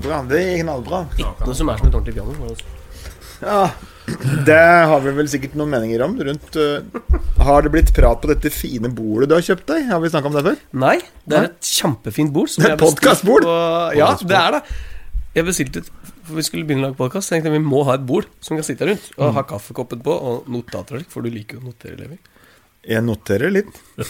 knallbra. Det er knallbra. Ikke noe som er som et ordentlig piano. Altså. Ja, det har vi vel sikkert noen meninger om rundt uh, Har det blitt prat på dette fine bordet du har kjøpt deg? Har vi snakka om det før? Nei, det er et kjempefint bord. som er podcastbord? Ja, det er det. Jeg bestilte et For vi skulle begynne å lage podkast. Tenkte jeg vi må ha et bord som kan sitte rundt. Og ha kaffekoppen på og notater for du liker jo å notere, Levi. Jeg noterer litt.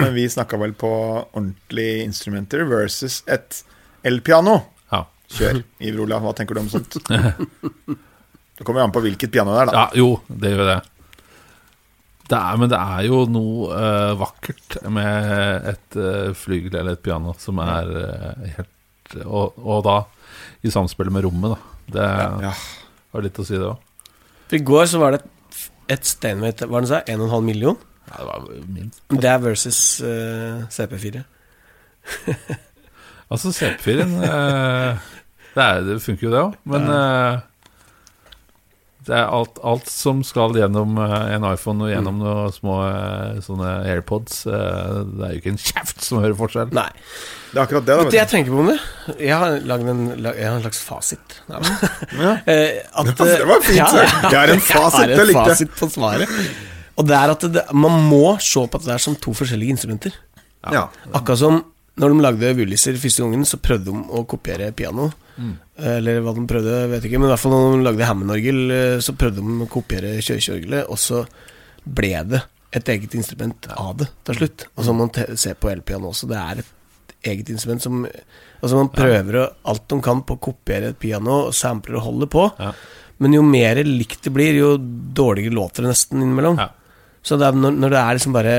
Men vi snakka vel på ordentlige instrumenter versus et elpiano. Ja. Kjør, Iver Olav. Hva tenker du om sånt? Det kommer jo an på hvilket piano det er, da. ja, jo, det gjør det. Det er, men det er jo noe uh, vakkert med et uh, flygel eller et piano som er uh, helt og, og da i samspill med rommet, da. Det Ja. har litt å si, det òg. For i går så var det et, et Steinway Hva var det sa? 1,5 million? Ja, det var minst. Det er versus uh, CP4. Altså, CP4-en eh, det, det funker jo, det òg. Men eh, det er alt, alt som skal gjennom eh, en iPhone og gjennom noen små sånne AirPods. eh, det er jo ikke en kjeft som hører forskjell. Nei. Det er akkurat det, da. Vet du, jeg tenker på om det. Jeg har lagd en, lag- jeg har en slags fasit. Ja. Eh, at, Det var fint, ja, det er en fasit, Jeg det har en likte fasit på svaret. Og det er at det, man må se på at det er som to forskjellige instrumenter. Ja. Akkurat som når de lagde Wooliser første gangen, så prøvde de å kopiere piano. Eller hva de prøvde, vet jeg ikke. Men i hvert fall når de lagde Hammond-orgel, eh, så prøvde de å kopiere kirkeorgelet, og så ble det et eget instrument av det til slutt. Og så må man se på elpiano også. Det er et eget instrument som Altså Man prøver å, alt de kan på å kopiere et piano, og sampler og holder på. Ja. Men jo mer likt det blir, jo dårligere låter det nesten innimellom. Ja. Så det er når, når det er liksom bare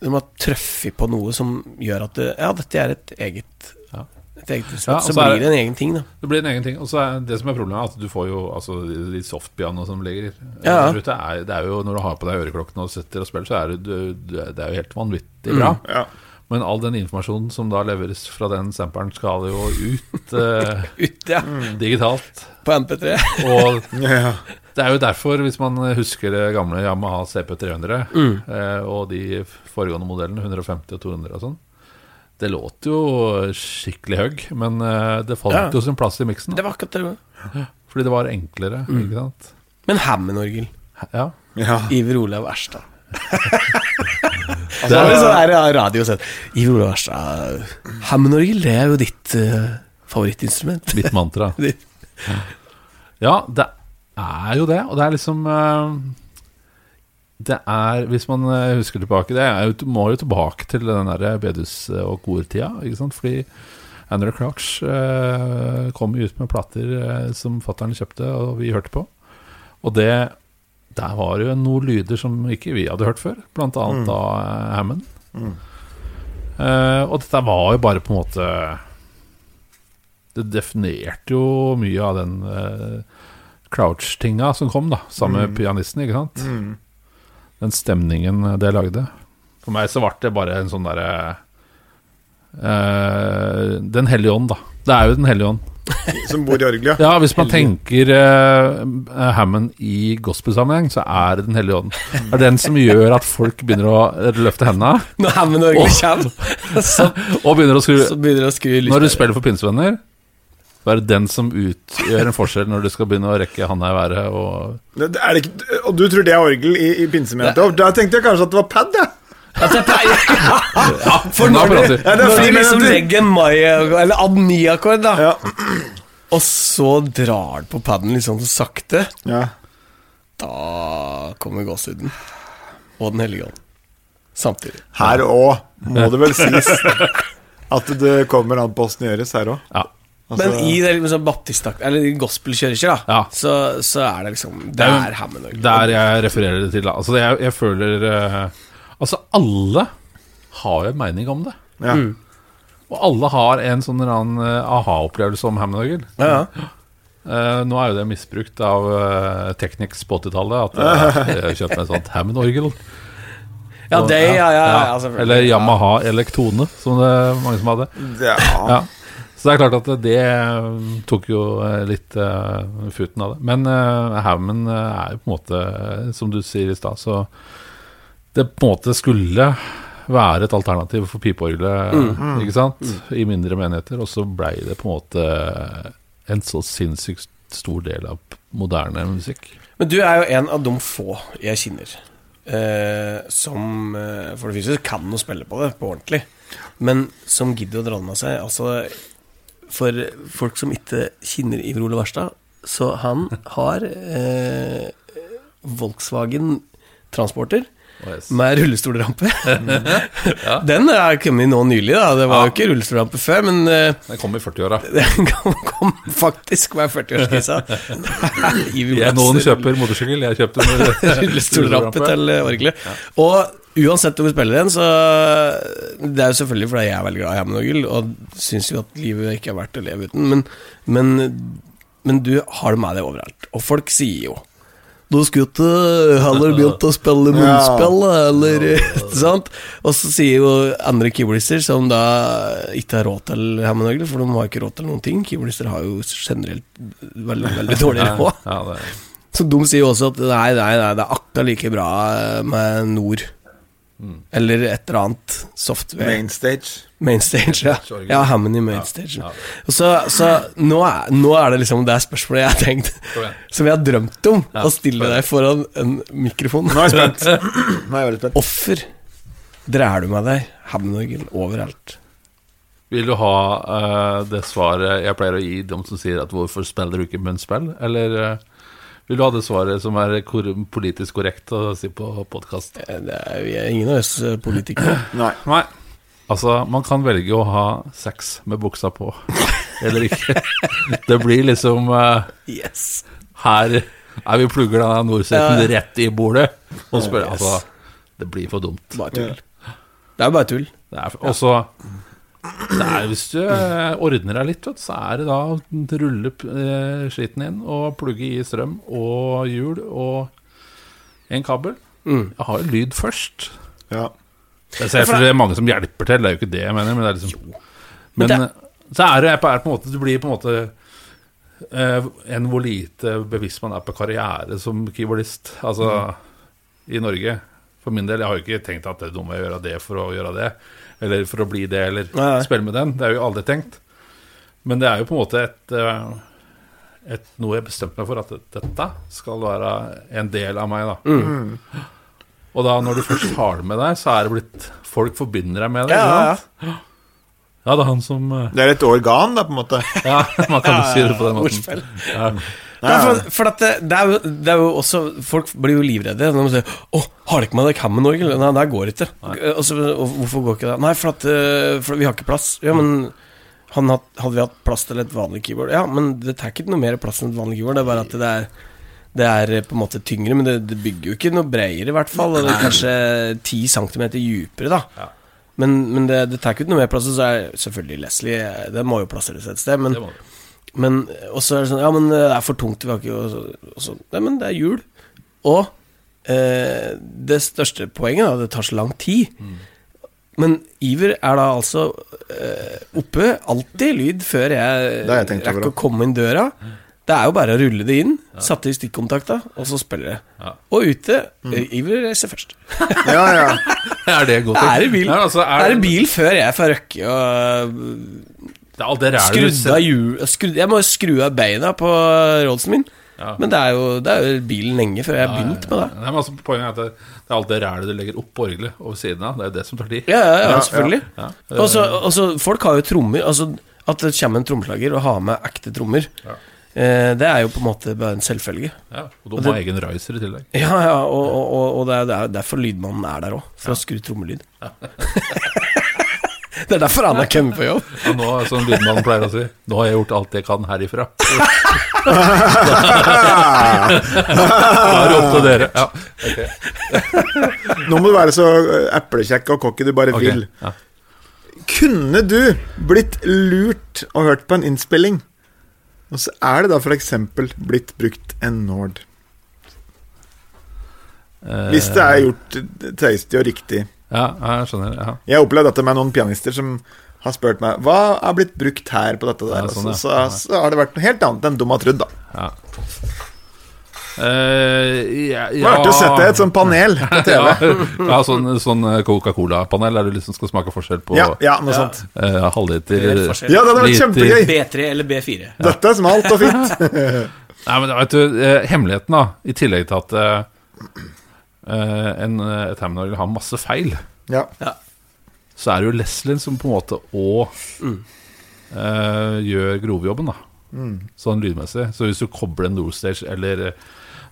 De har truffet på noe som gjør at det, Ja, dette er et eget Ja. Et eget instrument. Ja, så, så blir det en egen ting, da. Det blir en egen ting. Og så er det som er problemet, er at du får jo altså, de softpianoene som ligger Ja. der ute. Er, det er jo Når du har på deg øreklokkene og sitter og spiller, så er det, du, det er jo helt vanvittig bra. Ja. Men all den informasjonen som da leveres fra den samperen, skal jo ut uh, ut ja. digitalt. På MP3. Og Ja. Det er jo derfor, hvis man husker det gamle Yamaha CP300 eh, og de foregående modellene, 150 og 200 og sånn Det låt jo skikkelig høgg, men eh, det falt Ja. jo sin plass i miksen. Det var akkurat det. Fordi det var enklere, ikke sant? Men Hammond-orgel. Ja. ja. Iver Olav Erstad. Det Det er jo sånn her i radio sett. Iver Olav Erstad Hammond-orgel, det er jo ditt uh, favorittinstrument. mitt mantra. Ditt- Ja, det er jo det, og det er liksom eh, Det er, hvis man eh, husker tilbake Det er jo, må jo tilbake til den der bedus- og kortida, ikke sant? Fordi Andrew eh, kom jo ut med plater eh, som fattern kjøpte, og vi hørte på. Og det Der var det jo noen lyder som ikke vi hadde hørt før, blant annet da eh, Hammond. Mm. Uh, og dette var jo bare på en måte Det definerte jo mye av den eh, Crouch-tinga som kom, da, sammen med pianisten, ikke sant? Mm. Den stemningen det lagde. For meg så ble det bare en sånn derre uh, Den hellige ånd, da. Det er jo Den hellige ånd. Som bor i orgelet, ja. Hvis man tenker uh, Hammond i gospelsammenheng, så er det Den hellige ånd. Det er den som gjør at folk begynner å løfte hendene Når Hammond-orgelet kommer, og begynner å skru begynner å skru. Når du spiller for pinsevenner, det den som utgjør en forskjell når du skal begynne å rekke handa i været og Det, det er det ikke, og du tror det er orgel i, i pinsemenigheten? Da tenkte jeg kanskje at det var pad, jeg. ja, For når du. Ja, når du liksom legger en mai- eller ad-ni-akkord, da, Ja. og så drar du på paden litt sånn sakte, ja. da kommer gåsehuden. Og Den hellige ånd. Samtidig. Her òg må det vel sies at det kommer an på åssen det gjøres her òg. Ja. Men i det liksom baptistakt Eller i gospelkirker, da, Ja. så, så er det liksom Det Det er er Hammond-orgel. Der jeg refererer det til. da. Altså, jeg, jeg føler uh, Altså, alle har jo en mening om det. Ja. Mm. Og alle har en sånn eh, aha-opplevelse om Hammond-orgel. Ja, ja. Eh, nå er jo det misbrukt av uh, Technics på 80-tallet. At eh, jeg kjøpte meg et sånt Hammond-orgel. ja, det, ja, ja, ja, Ja. Eller Yamaha Elektone, som det mange som hadde. Ja. Så det er klart at det eh, tok jo eh, litt uh, futen av det. Men uh, eh, er jo på en måte, eh, som du sier i stad, så det på en måte skulle være et alternativ for pipeorgelet, ikke sant? I mindre menigheter. Og så blei det på en måte en så sinnssykt stor del av moderne musikk. Men du er jo en av de få jeg kjenner eh, som eh, for det første kan å spille på det på ordentlig, men som gidder å dra med seg. Altså, for folk som ikke kjenner Iver Ole Verstad, så han har eh, Volkswagen Transporter Oh, yes. med rullestolrampe. Den er kommet nå nylig, da. Det var jo ikke rullestolrampe før, men eh, Den kom i 40-åra. den kom, kom faktisk med 40-årskrisa. Jeg- Noen kjøper motorsykkel, jeg kjøpte rullestolrampe til eh, orgelet. Og uansett om vi spiller den, så Det er jo selvfølgelig fordi jeg er veldig glad i Hammond-orgel, og syns jo at livet ikke er verdt å leve uten, men, men, men du har det med deg overalt. Og folk sier jo du skulle ikke heller begynt å spille munnspill, eller sant? Og så sier jo andre keyboardister, som da ikke har råd til Hammond-orgel, for de har ikke råd til noen ting Keyboardister har jo generelt veldig, veldig dårlig råd. Så de sier jo også at nei, nei, nei, det er akkurat like bra med Nord. Eller et eller annet software. Mainstage. Mainstage, ja. Ja, Hammond i Mainstage. Ja, ja. Så, så nå, er, nå er det liksom det spørsmålet jeg har tenkt, som jeg har drømt om, Ja, å stille deg foran en mikrofon. Nå er jeg spent. Nå er jeg veldig spent. Offer drar du med deg Hammond-orgel overalt? Vil du ha uh, det svaret jeg pleier å gi dem som sier at 'hvorfor spiller du ikke munnspill'? Eller eh, vil du ha det svaret som er politisk korrekt å si på podkast? Eh, vi er ingen av oss eh, politikere. Nei. Nei. Altså, man kan velge å ha sex med buksa på, eller ikke. Det blir liksom uh, Yes. Her er vi plugger da Nordseten Ja. rett i bordet og spør Yes. Altså, det blir for dumt. Bare tull. Det er bare tull. Og så det er, Hvis du eh, ordner deg litt, så er det da å rulle eh, skitten inn og plugge i strøm og hjul og en kabel. Mm. Jeg har jo lyd først. Ja. Jeg ser for det er mange som hjelper til, det er jo ikke det jeg mener. Men det er liksom Men, Men det... så er det på en måte Du blir på en måte eh, en hvor lite bevisst man er på karriere som keyboardist. Altså i Norge. For min del, jeg har jo ikke tenkt at det er dumt å gjøre det for å gjøre det. Eller for å bli det, eller Nei, spille med den. Det har jeg jo aldri tenkt. Men det er jo på en måte et, eh, et noe jeg bestemte meg for, at dette skal være en del av meg. da Og da når du først har det med deg, så er det blitt Folk forbinder deg med det. Ja, ja, ja, det er han som eh, Det er et organ, da, på en måte. Ja, man kan jo si det på den måten. Ja. For, for det, det, er jo, det er jo også Folk blir jo livredde når de sier 'Å, har dere ikke med dere Hammond-orgel?' Nei, det går ikke. Og så, og hvorfor går ikke det? Nei, for at eh, for vi har ikke plass. Ja, men han had, hadde vi hatt plass til et vanlig keyboard? Ja, men det tar ikke noe mer plass enn et vanlig keyboard. Det er bare at det er det er eh, på en måte tyngre, men det, det bygger jo ikke noe bredere, i hvert fall. Eller kanskje 10 cm dypere, da. Ja. Men, men det, det tar ikke ut noe mer plass. Og så er selvfølgelig Leslie eh, Det må jo plasseres et sted. Men, Det. Men og så er det sånn Ja, men det er for tungt, vi har ikke og så, og så, Nei, men det er jul. Og eh, det største poenget, da, det tar så lang tid. Men Iver er da altså eh, oppe, alltid lyd, før jeg, jeg rekker å komme inn døra. Det er jo bare å rulle det inn, satte i stikkontakta, og så spiller det. Ja. Og ute mm. Iver reiser først. Ja, ja. Er det godt? Det er i bil. Ja, altså, Det er i bil før jeg får røkke og Det er alt det rælet du skrudd ser- hjul skrudd, Jeg må jo skru av beina på Rollsen min. Ja. Men det er, jo, det er jo bilen lenge før jeg har begynt med det. Nei, men altså, poenget er at det, det er alt det rælet du legger opp på orgelet over siden av. Det er jo det som tar tid. Ja, ja, ja, Ja, selvfølgelig. Ja. Og så- og så folk har jo trommer. Altså At det kommer en trommeslager og har med ekte trommer, Ja. eh, det er jo på en måte bare en selvfølge. Ja, og de må har egen riser i tillegg. Ja, ja, og, og, og, og det er, det er derfor lydmannen er der òg. For å skru trommelyd. det er derfor han har kommet på jobb. Og nå, som lydmannen pleier å si, nå har jeg gjort alt jeg kan herifra. Da er det opp til dere. Ja, okay. Nå må du være så eh, eplekjekk og cocky du bare okay. vil. Ja. Kunne du blitt lurt og hørt på en innspilling, og så er det da f.eks. blitt brukt en Nord? Hvis det er gjort tøystig og riktig. Ja, jeg skjønner. Ja. Jeg har opplevd dette med noen pianister som har spurt meg Hva er blitt brukt her på dette der. Ja, sånn, så, så, så har det vært noe helt annet enn dum har trodd, da. Ja. Uh, ja, Det var artig å sette et sånt panel på TV. Ja, ja sånn, sånn Coca-Cola-panel der du liksom skal smake forskjell på Ja, ja noe sånt. uh, halvliter er. Ja, det hadde vært kjempegøy. B3 eller B4. Dette er smalt og fint. Nei, men vet du, eh, hemmeligheten da I tillegg til at eh, eh, en, et Hammond-orgel har masse feil Ja. Så er det jo Leslin som på en måte òg mm. uh, gjør grovjobben, da. Sånn lydmessig. Så hvis du kobler en Nordstage eller eh,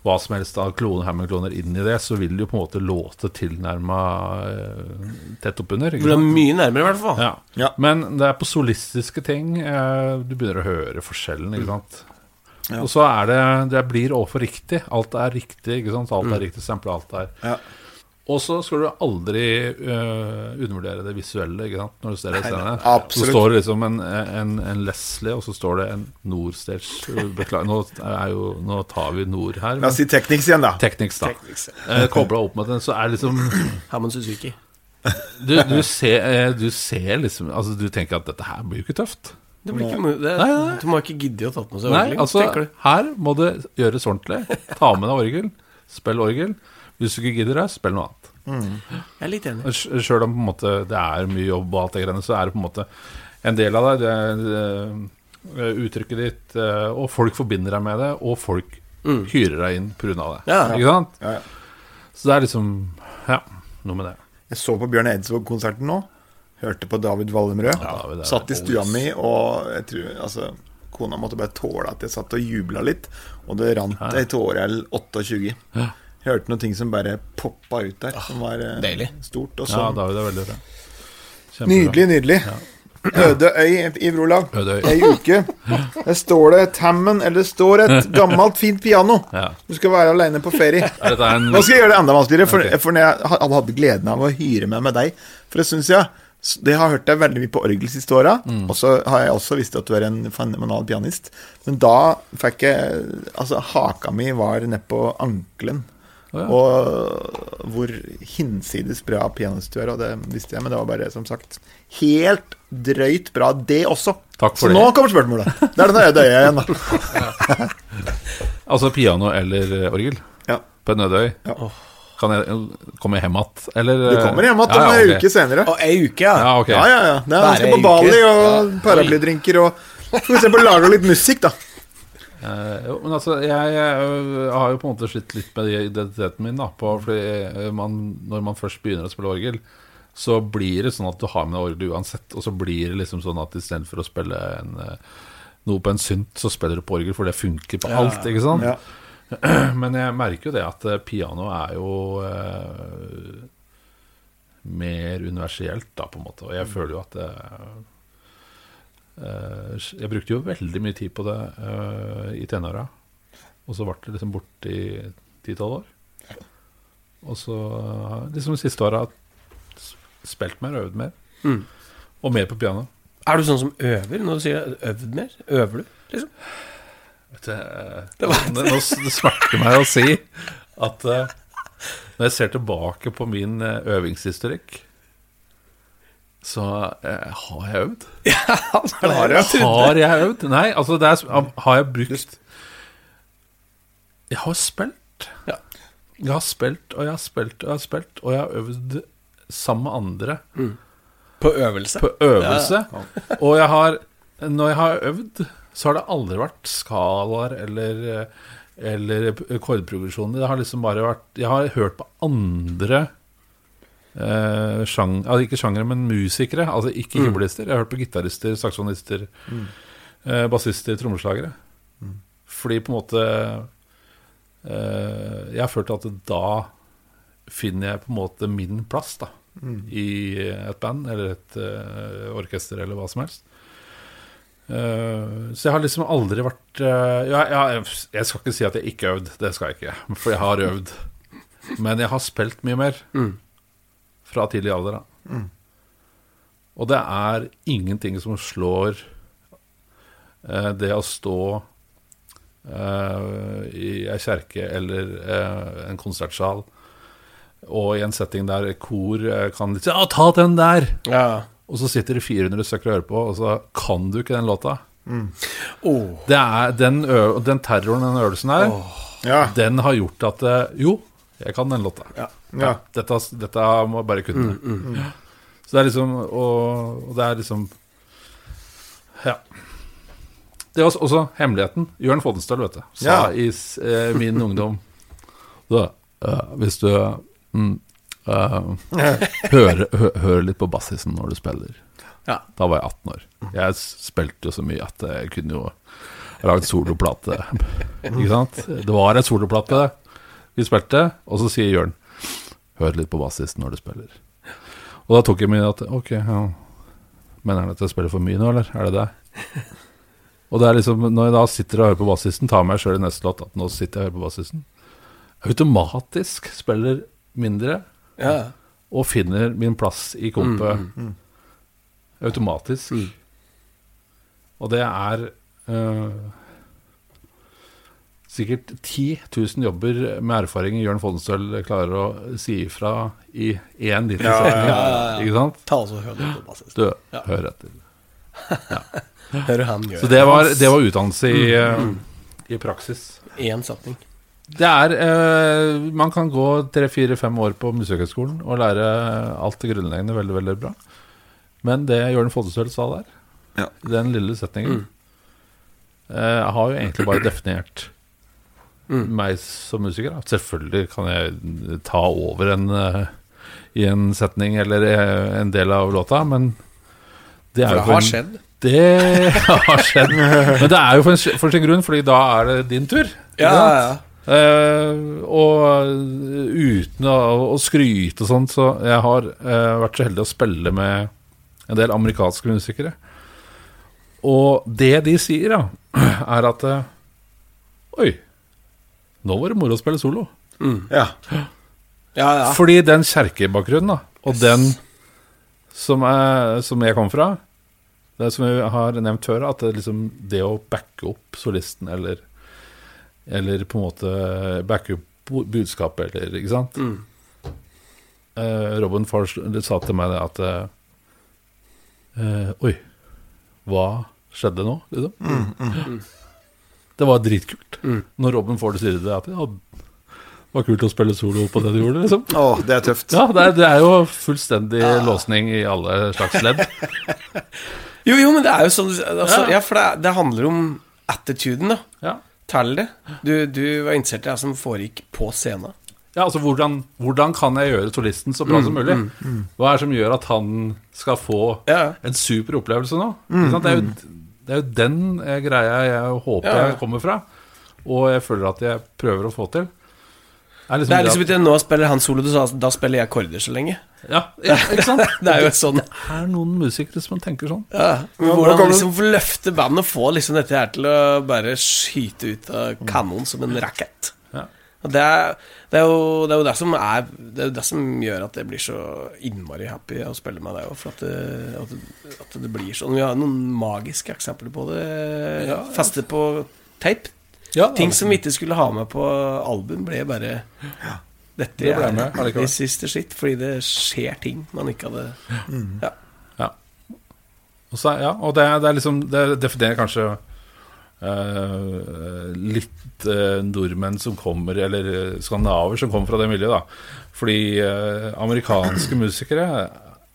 hva som helst av kloner, Hammond-kloner inn i det, så vil det jo på en måte låte tilnærma eh, tett oppunder. Det er mye nærmere, i hvert fall. Ja. Ja. Men det er på solistiske ting eh, du begynner å høre forskjellen, ikke sant. Ja. Og så er det Det blir overfor riktig. Alt er riktig, ikke sant. Alt er riktig stempel, alt er Ja. Og så skal du aldri uh, undervurdere det visuelle ikke sant? når du ser det scenen. Så står det liksom en, en, en Leslie, og så står det en Nordstage. Beklager, nå, er jo, nå tar vi Nord her. La oss si Technics igjen, da. Technics, da. Eh, Kobla opp med den, så er det liksom Hammond Suzuki. du, du, ser, eh, du ser liksom Altså, du tenker at dette her blir jo ikke tøft. Det blir ikke, det, Nei, nei, nei. Du må ikke gidde å ta med seg Nei, ordentlig. altså, her må det gjøres ordentlig. Ta med deg orgel. Spill orgel. Hvis du ikke gidder det, spill noe annet. Jeg er litt enig. Sjøl om på en måte det er mye jobb og alt det greiene, så er det på en måte en del av deg. Det er eh, uttrykket ditt, eh, og folk forbinder deg med det, og folk hyrer deg inn pga. det. Ja. Ikke sant? Ja, ja. Så det er liksom Ja, noe med det. Jeg så på Bjørn Eidsvåg-konserten nå. Hørte på David Wallemrød. Ja, David satt i stua mi, og jeg tror altså Kona måtte bare tåle at jeg satt og jubla litt, og det rant ei tåre eller 28. Ja. Hørte noen ting som bare poppa ut der, som var eh, deilig. stort. Ja, sånn. David er veldig bra. Kjempebra. Nydelig, nydelig. Øde øy i Vrolav. Ei uke. Der står det et Hammond, eller det står et gammelt, fint piano. Ja. Du skal være aleine på ferie. Er Nå skal jeg gjøre det enda vanskeligere, for, for jeg hadde gleden av å hyre meg med deg for en stund siden Det har hørt deg veldig mye på orgel siste åra, Mm. og så har jeg også visst at du er en fenomenal pianist. Men da fikk jeg Altså, haka mi var nedpå ankelen. Oh, ja. Og hvor hinsides bra pianist du er, og det visste jeg, men det var bare, som sagt, helt drøyt bra, det også. Så det. nå kommer spørsmålet. Det er det nøye øya igjen, da. Altså piano eller eh, orgel Ja. på en øde øy? Ja. Kan jeg komme hjem igjen? Eller Du kommer hjem igjen ja, om ja, ei uke senere. Og ei uke, ja. Ja, okay. Ja, ja, ja. Det er, Bare skal på Bali uke. og paraplydrinker og på å lage litt musikk, da. Uh, jo, men altså, jeg, jeg, har jo på en måte slitt litt med identiteten min. da på, Fordi eh, man, Når man først begynner å spille orgel, så blir det sånn at du har med deg orgel uansett. Og så blir det liksom sånn at istedenfor å spille en, eh, noe på en synt, så spiller du på orgel, for det funker på alt. ikke sant? Ja. Men jeg merker jo det at eh, piano er jo eh, mer universelt, da, på en måte. Og jeg føler jo at det, eh, Jeg brukte jo veldig mye tid på det eh, i tenåra. Og så ble det liksom borte i ti-tolv år. Og så liksom de siste åra spilt mer, øvd mer. Mm. Og mer på piano. Er du sånn som øver når du sier øvd mer? Øver du, liksom? Vet du, eh, nå, det smerter meg å si at eh, når jeg ser tilbake på min eh, øvingshistorikk, så eh, har jeg øvd. Det har jeg. Har jeg øvd? Nei, altså det er, har jeg brukt Jeg har spilt. Ja. Jeg har spilt og jeg har spilt og jeg har spilt, og jeg har øvd sammen med andre På øvelse? på øvelse. Og jeg har Når jeg har øvd, så har det aldri vært skalaer eller eller kordprogresjoner. Det har liksom bare vært Jeg har hørt på andre eh, sjang, altså ikke sjangere, men musikere. Altså ikke keyboardister. Jeg har hørt på gitarister, saksofonister, eh, bassister, trommeslagere. Fordi på en måte eh, Jeg har følt at da finner jeg på en måte min plass, da i et band eller et uh, orkester eller hva som helst. Eh, så jeg har liksom aldri vært eh, jeg, ja, Jeg skal ikke si at jeg ikke har øvd, det skal jeg ikke. For jeg har øvd. Men jeg har spilt mye mer. Fra tidlig alder, da. Og det er ingenting som slår eh, det å stå eh, i ei kjerke eller eh, en konsertsal og i en setting der kor eh, kan si Ja, ta den der! Ja. Og så sitter det 400 stykker og hører på, og så kan du ikke den låta. Det er den, den terroren, den øvelsen her, Ja. Den har gjort at eh, Jo, jeg kan den låta. Ja. Ja. Dette, dette må jeg bare kunne. Så det er liksom Og, og det er liksom Ja. Det var også hemmeligheten. Jørn Foddenstøl, vet du, sa Ja. i eh, min ungdom da, uh, Hvis du mm, eh, høre, hø, hører litt på bassisen når du spiller Ja. Da var jeg 18 år. Jeg spilte jo så mye at jeg kunne jo lagd soloplate. Ikke sant? Det var en soloplate vi spilte, og så sier Jørn Hør litt på bassisten når du spiller. Og da tok jeg meg at Ok, ja Mener han at jeg spiller for mye nå, eller? Er det det? Og det er liksom Når jeg da sitter og hører på bassisten, tar meg sjøl i neste låt at nå sitter jeg og hører på bassisten, automatisk spiller mindre Ja. og finner min plass i kompet automatisk. Og det er uh, sikkert 10 000 jobber med erfaring Jørn Foddenstøl klarer å si ifra i én liten Ja, setning. ja, ja, ja. Ikke sant? Ta også hør litt på basis. Du, Ja. hør etter. Hører han gjøre Så det var, det var utdannelse i, eh, i praksis. Én setning. Det er eh, Man kan gå tre-fire-fem år på Musikkhøgskolen og lære alt det grunnleggende veldig, veldig bra. Men det Jørn Foddestøl sa der, Ja. den lille setningen eh, Jeg har jo egentlig bare definert meg som musiker. Da. Selvfølgelig kan jeg ta over en uh, i en setning eller eh, en del av låta, men det er For jo det har en- skjedd. Det har skjedd. Men det er jo for, en, for sin grunn, Fordi da er det din tur. Ja, ja, ja. Eh, og uten å, å skryte og sånt, så jeg har uh, vært så heldig å spille med en del amerikanske musikere. Og det de sier, da, er at uh, Oi, nå var det moro å spille solo. Ja. ja, ja. Fordi den kjerkebakgrunnen, da, og den som, er, som jeg kom fra Det som vi har nevnt før, at det, liksom, det å backe opp solisten, eller, eller på en måte backe opp budskapet, eller Ikke sant? Eh, Robin Forst sa til meg det at eh, eh, Oi, hva skjedde nå? Liksom? Det var dritkult. Når Robin Ford sier det, at ja, det var kult å spille solo på det du gjorde, liksom. Oh, det er tøft. Ja, det er, det er jo fullstendig låsning i alle slags ledd. Jo, jo, men det er jo sånn altså, Ja. Ja, for det, det handler om attituden, da. Ja, Tell det. Du, du var interessert i det som foregikk på scenen. ja altså hvordan, hvordan kan jeg gjøre solisten så bra som mulig? Hva er det som gjør at han skal få Ja. en super opplevelse nå? Sant? Det, er jo, det er jo den eh, greia jeg håper Ja. jeg kommer fra, og jeg føler at jeg prøver å få til. Er Det er liksom at, nå spiller han solo, sa da spiller jeg akkorder så lenge. Ja, ja, ikke sant? Det er jo sånn. Det er noen musikere som tenker sånn. Ja. Men hvordan kan liksom løfte bandet og få liksom dette her til å bare skyte ut av kanonen som en rakett. Ja. Det er, det, er jo, det er jo det som er Det er jo det som gjør at jeg blir så innmari happy å spille med deg òg. For at det, at, at det blir sånn. Vi har noen magiske eksempler på det. Ja, ja. Feste på tape. Ja, Ting som vi ikke skulle ha med på album, ble bare Dette Det ble er med allikevel. this is the shit. Fordi det skjer ting man ikke hadde Ja. Ja. Og, så, ja, og det, det er liksom Det definerer kanskje uh, litt uh, nordmenn som kommer, eller eh, skandinaver som kommer fra det miljøet, da. Fordi uh, amerikanske musikere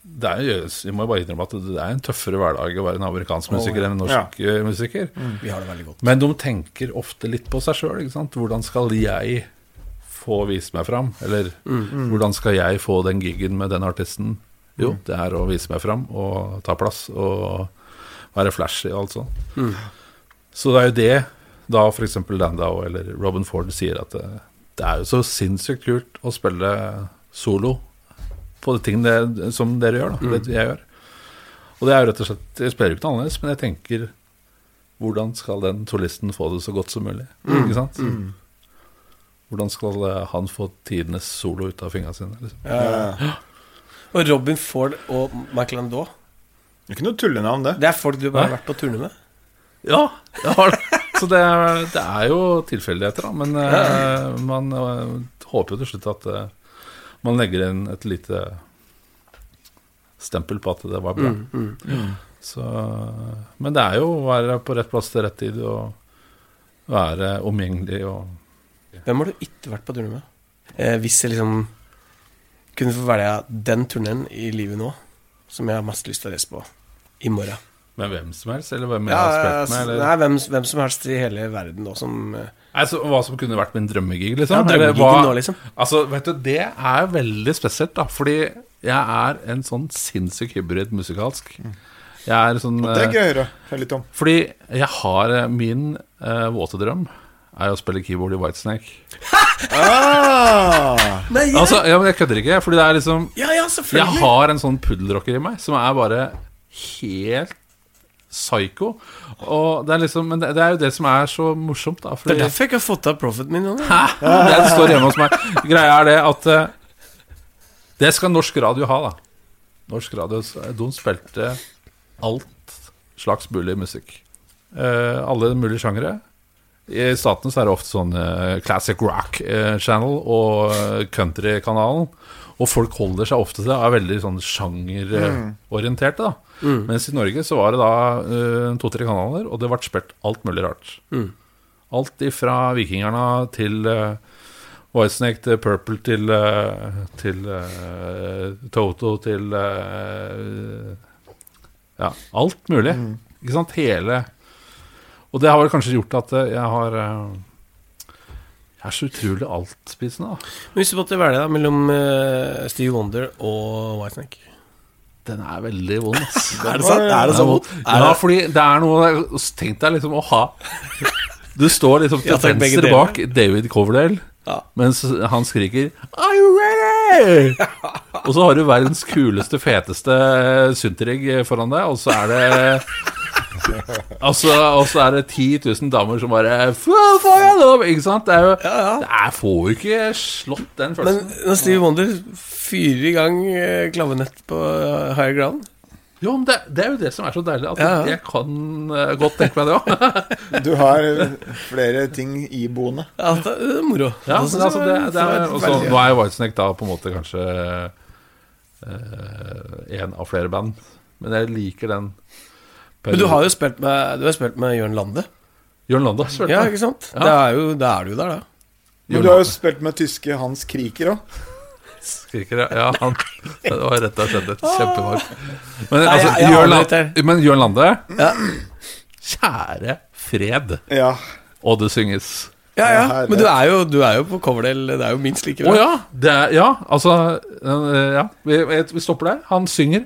det er, Vi må jo bare innrømme at det er en tøffere hverdag å være en amerikansk musiker enn en norsk ja. musiker. Vi har det veldig godt. Men de tenker ofte litt på seg sjøl. Hvordan skal jeg få vise meg fram? Eller hvordan skal jeg få den gigen med den artisten? Jo, det er å vise meg fram og ta plass og være flashy og alt sånt. Så det er jo det da f.eks. Landau eller Robin Ford sier at det, det er jo så sinnssykt kult å spille solo på de tingene som dere gjør, da. Det jeg gjør. Og det er jo rett og slett Jeg spiller jo ikke noe annerledes, men jeg tenker hvordan skal den solisten få det så godt som mulig? Ikke sant? Hvordan skal eh, han få tidenes solo ut av fingrene sine? Liksom? Ja. Og Robin Ford og Michael Landau, Det er ikke noe tullenavn, det. det er folk du bare har vært på turné med? Ja, jeg har det. Så det, er- det er jo tilfeldigheter, da. Men eh, man eh, håper jo til slutt at man legger inn et lite stempel på at det var bra. Så, men det er jo å være på rett plass til rett tid og være omgjengelig og Hvem har du ikke vært på turné med? Eh, hvis jeg liksom kunne få velge den turneen i livet nå, som jeg har mest lyst til å reise på i morgen. Med hvem som helst, eller hvem jeg Ja, har spilt med? Eller? nei, hvem, hvem som helst i hele verden da, som eh, Altså, hva som kunne vært min drømmegig, Ja, liksom? Eller drømmegiggen hva- nå, liksom. Altså, vet du, det er veldig spesielt, da. Fordi jeg er en sånn sinnssyk hybrid musikalsk. Jeg er sånn Det er eh, gøy å høre. Litt om. Fordi jeg har eh, Min uh, våte drøm er å spille keyboard i Whitesnake. Ah, Nei, Altså, ja, men jeg kødder ikke, fordi det er liksom ja, ja, Jeg har en sånn puddelrocker i meg som er bare helt psycho. Og det er liksom Men det, det er jo det som er så morsomt, da. Det er derfor jeg ikke har fått av profiten min. Hæ? Det står hjemme hos meg. Greia er det at eh, Det skal norsk radio ha, da. Norsk radio De spilte alt slags mulig musikk. Uh, alle mulige sjangere. I statene så er det ofte sånn eh, Classic Rock eh, Channel og eh, Country-kanalen. Og folk holder seg ofte til det, er veldig sånn sjangerorienterte. da Mens i Norge så var det da to-tre kanaler, og det ble spilt alt mulig rart. Alt ifra Vikingerne til uh, Whitesnake til Purple til, til uh, Toto til Ja, alt mulig. Ikke sant? Hele Og det har vel kanskje gjort at eh, jeg har eh, Jeg er så utrolig altspisende, da. Hvis du måtte velge da mellom Steve Wonder og Whitesnake Den er veldig vond, ass. Er det sant? Er det så vondt? Ja, fordi det er noe Tenk deg liksom å ha Du står liksom til venstre bak David Coverdale, Ja. mens han skriker Are you ready? og så har du verdens kuleste, feteste synterigg foran deg, og så er det Altså, og så er det 10 000 damer som bare Ikke sant? Det er jo Ja, ja. Det er, får jo ikke slått den Men følelsen. når Steve Wonder fyrer i gang eh, klavenett på eh, higher ground Jo, men det, det er jo det som er så deilig. At Ja, ja. jeg kan uh, godt tenke meg det òg. du har flere ting iboende. Ja, det er moro. Ja, men altså det, det er, også, Nå er jo Whitesnake da på en måte kanskje eh, en av flere band, men jeg liker den. Men du har jo spilt med, du har spilt med Jørn Lande. Jørn Lande har spilt Ja, ikke sant? Ja. Det er jo, da er du jo der, da. Men du har jo spilt med tyske Hans Kriker òg. Skriker, ja. ja han, det var rett og slett et kjempemark. Men, Nei, altså, jeg- jeg Jørn Lande, men Jørn Lande Ja, Kjære fred, Ja. og det synges. ja, ja. Men du er jo, du er jo på coverdel. Det er jo minst like Å bra. ja, det er, ja, altså eh, Ja, vi, vi stopper der. Han synger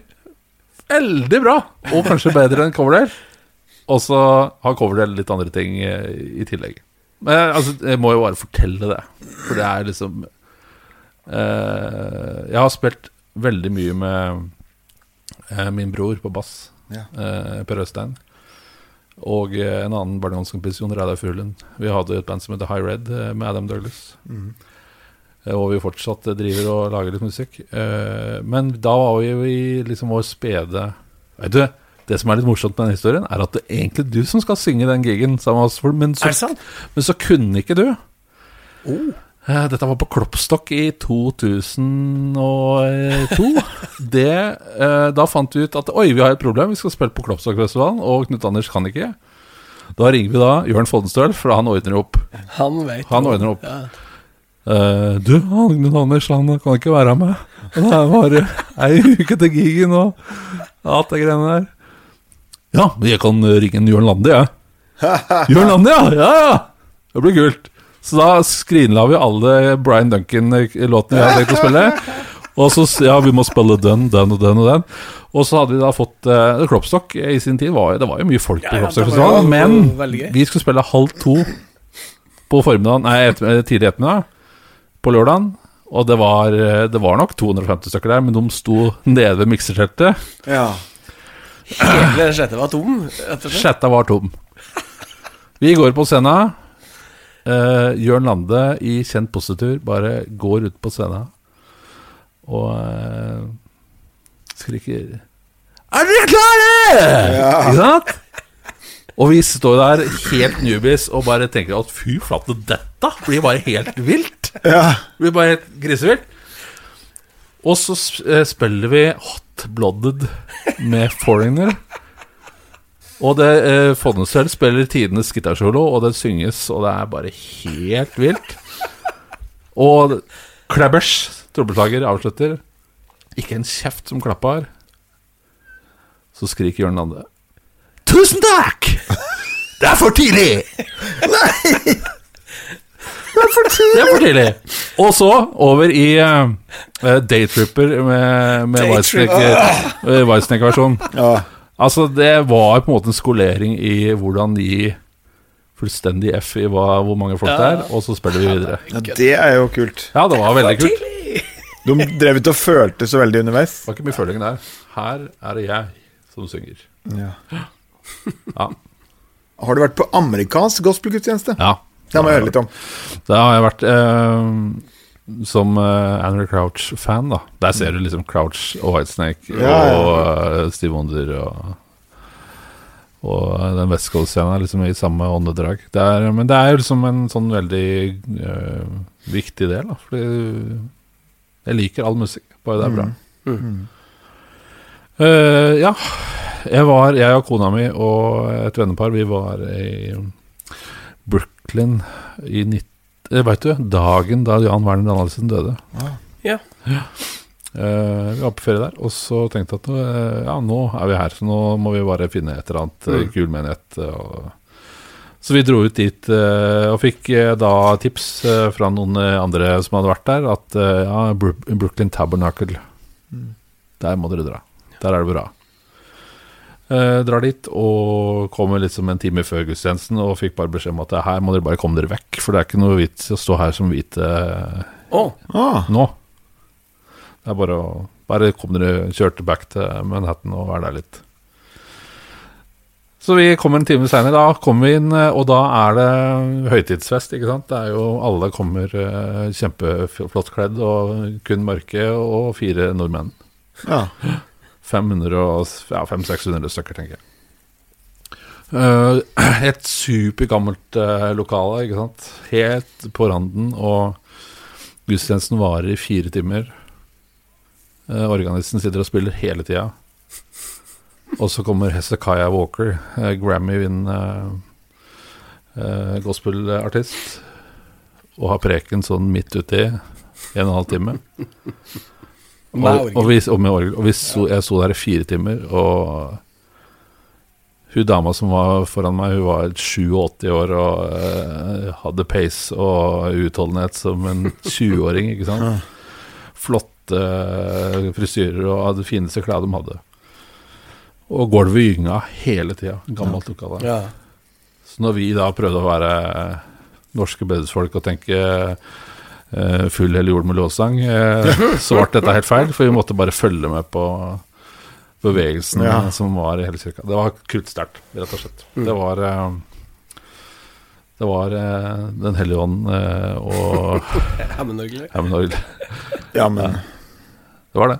veldig bra, og kanskje bedre enn Coverdale. Og så har Coverdale litt andre ting eh, i tillegg. Men altså, jeg må jo bare fortelle det, for det er liksom eh, Jeg har spilt veldig mye med eh, min bror på bass, Ja. eh, Per Øystein. Og eh, en annen barndomskompis, Jon Reidar Furulund. Vi hadde et band som heter High Red eh, med Adam Douglas. Eh, Og vi fortsatt eh, driver og lager litt musikk. Eh, Men da var vi jo i liksom vår spede Vet du, det som er litt morsomt med den historien, er at det er egentlig du som skal synge den gigen sammen med oss. Men så, men så kunne ikke du. Oh. Eh, Dette var på Kloppstokk i 2002. Det, eh, da fant vi ut at oi, vi har et problem, vi skal spille på Kloppstokkfestivalen, og Knut Anders kan ikke. Da ringer vi da Jørn Foddenstøl, for han ordner opp. Han vet Han ordner opp. Ja. Eh, du, Agnes Anders han kan ikke være med. Og Det er bare ei uke til gigen og alt det greiene der. Ja, men jeg kan ringe en Jørn Lande, jeg. Jørn Lande, ja! Ja, ja! Det blir kult. Så da skrinla vi alle Brian Duncan-låtene vi hadde tenkt å spille. Og så ja, vi må spille den, den og den og den. Og så hadde vi da fått uh, Kloppstokk i sin tid. Var, det var jo mye folk på Ja, ja, var Men vi skulle spille halv to på formiddagen, nei, etter, eh, tidlig ettermiddag på lørdagen. Og det var, eh, det var nok 250 stykker der, men de sto nede ved mikserteltet. ja. Hele slettet var tom. Sjetta var tom. Vi går på scenen. Eh, Jørn Lande i kjent positur bare går ut på scenen og eh, skriker Er dere klare?! Ja. Ikke sant? Og vi står der helt newbies og bare tenker at fy flate, dette blir bare helt vilt. ja. Det blir bare helt grisevilt. Og så eh, spiller vi Hot Blooded med Foreigner. Og det eh, Fodnesel spiller tidenes gitarsolo, og det synges, og det er bare helt vilt. Og Klebbers, trommeslager, avslutter. Ikke en kjeft som klappa her. Så skriker Jørn Lande. Tusen takk! Det er for tidlig! Nei! Det er for tidlig. Det er for tidlig. Og så over i uh, Daytripper med, med Daytripper. Whitesnake-versjon. Ja. Altså, det var på en måte en skolering i hvordan de fullstendig F i hva, hvor mange folk det er, og så spiller vi videre. ja, det er jo kult. Ja, det var veldig kult. De drev ikke og følte så veldig underveis. Det var ikke mye føling der. Her er det jeg som synger. Ja. Ja. Har du vært på amerikansk gospelgudstjeneste? ja. Det må jeg høre litt om. Da har jeg vært eh, som eh, Andrew Crouch-fan, da. Der ser du liksom Crouch og Whitesnake Ja, ja. og eh, Steve Wonder og Og den West Coast-scenen er liksom i samme åndedrag. Det er, men det er jo liksom en sånn veldig eh, viktig del, da. Fordi jeg liker all musikk, bare det er bra. Mm. Eh, ja. Jeg var, jeg og kona mi og et vennepar, vi var i Brooklyn i 19... Veit Vet du, dagen da Jan Werner Danielsen døde. Ja. Eh, vi var på ferie der, og så tenkte jeg at uh, ja, nå er vi her, så nå må vi bare finne et eller annet mm. kul menighet. Og... Så vi dro ut dit eh, og fikk eh, da tips eh, fra noen eh, andre som hadde vært der, at eh, ja, Brooklyn Tabernacle, der må dere dra. Der er det bra. Eh, drar dit og kommer liksom en time før gudstjenesten og fikk bare beskjed om at her må dere bare komme dere vekk, for det er ikke noe vits i å stå her som hvite Å, Ah, nå. Det er bare å Bare kom dere kjørte back til Manhattan og vær der litt. Så vi kommer en time seinere. Da kommer vi inn, eh, og da er det høytidsfest, ikke sant. Det er jo Alle kommer eh, kjempeflott kledd og kun mørke, og fire nordmenn. ja. 500 og ja, 500-600 stykker, tenker jeg. Eh, et supergammelt uh, lokale, ikke sant. Helt på randen, og gudstjenesten varer i fire timer. Eh, organisten sitter og spiller hele tida. Og så kommer Hezekiah Walker, Grammy-vinnende gospelartist, og har preken sånn midt uti en og en halv time. Og, og, vi, og med orgel. Og vi sto, jeg sto der i fire timer, og hun dama som var foran meg, hun var 87 år og uh, hadde pace og utholdenhet som en 20-åring, ikke sant. Flotte uh, frisyrer og hadde fineste klær de hadde. Og gulvet gynga hele tida. Gammelt lokale. Ja. Så når vi da prøvde å være norske bedehusfolk og tenke full hele jord med låssang, eh, så ble dette helt feil, for vi måtte bare følge med på bevegelsen Ja. som var i hele kirka. Det var kruttsterkt, rett og slett. Det var eh, Det var eh, Den hellige ånd eh, og Hammondorgel. Hammond ja, men Det var det.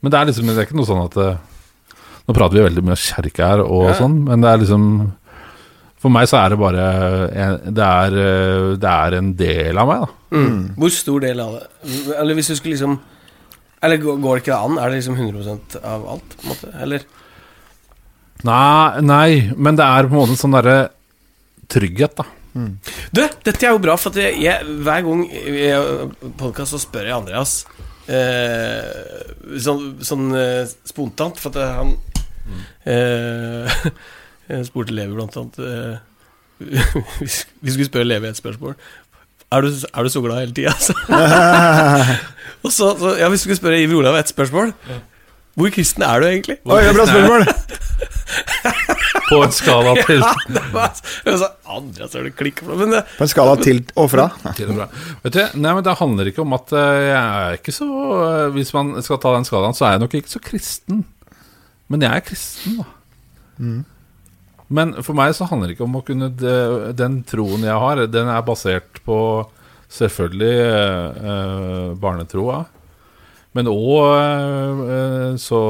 Men det er liksom Det er ikke noe sånn at eh, Nå prater vi veldig mye om kirke her og Ja. sånn, men det er liksom For meg så er det bare en, det, er, det er en del av meg, da. Mm. Hvor stor del av det? Eller hvis du skulle liksom Eller går går det ikke an? Er det liksom 100% av alt? på en måte? Eller Nei, nei, men det er på en måte en sånn derre trygghet, da. Du, dette er jo bra, for at jeg, jeg, hver gang i podkast så spør jeg Andreas eh, sånn, sånn eh, spontant, for at han eh, Jeg spurte Levi blant annet eh, Vi skulle spørre Levi et spørsmål. Er du, er du så glad hele tida? Og så, så, ja, vi skulle spørre Iver Olav et spørsmål. Hvor kristen er du egentlig? Oi, det er bra spørsmål! På en skala til Det var- er det klikk for Men det, På en skala til og fra. til og fra. Vet du, nei, men Det handler ikke om at eh, jeg er ikke så eh, Hvis man skal ta den skalaen, så er jeg nok ikke så kristen. Men jeg er kristen, da. Men for meg så handler det ikke om å kunne de- Den troen jeg har, den er basert på selvfølgelig eh, barnetroa. Men òg eh, så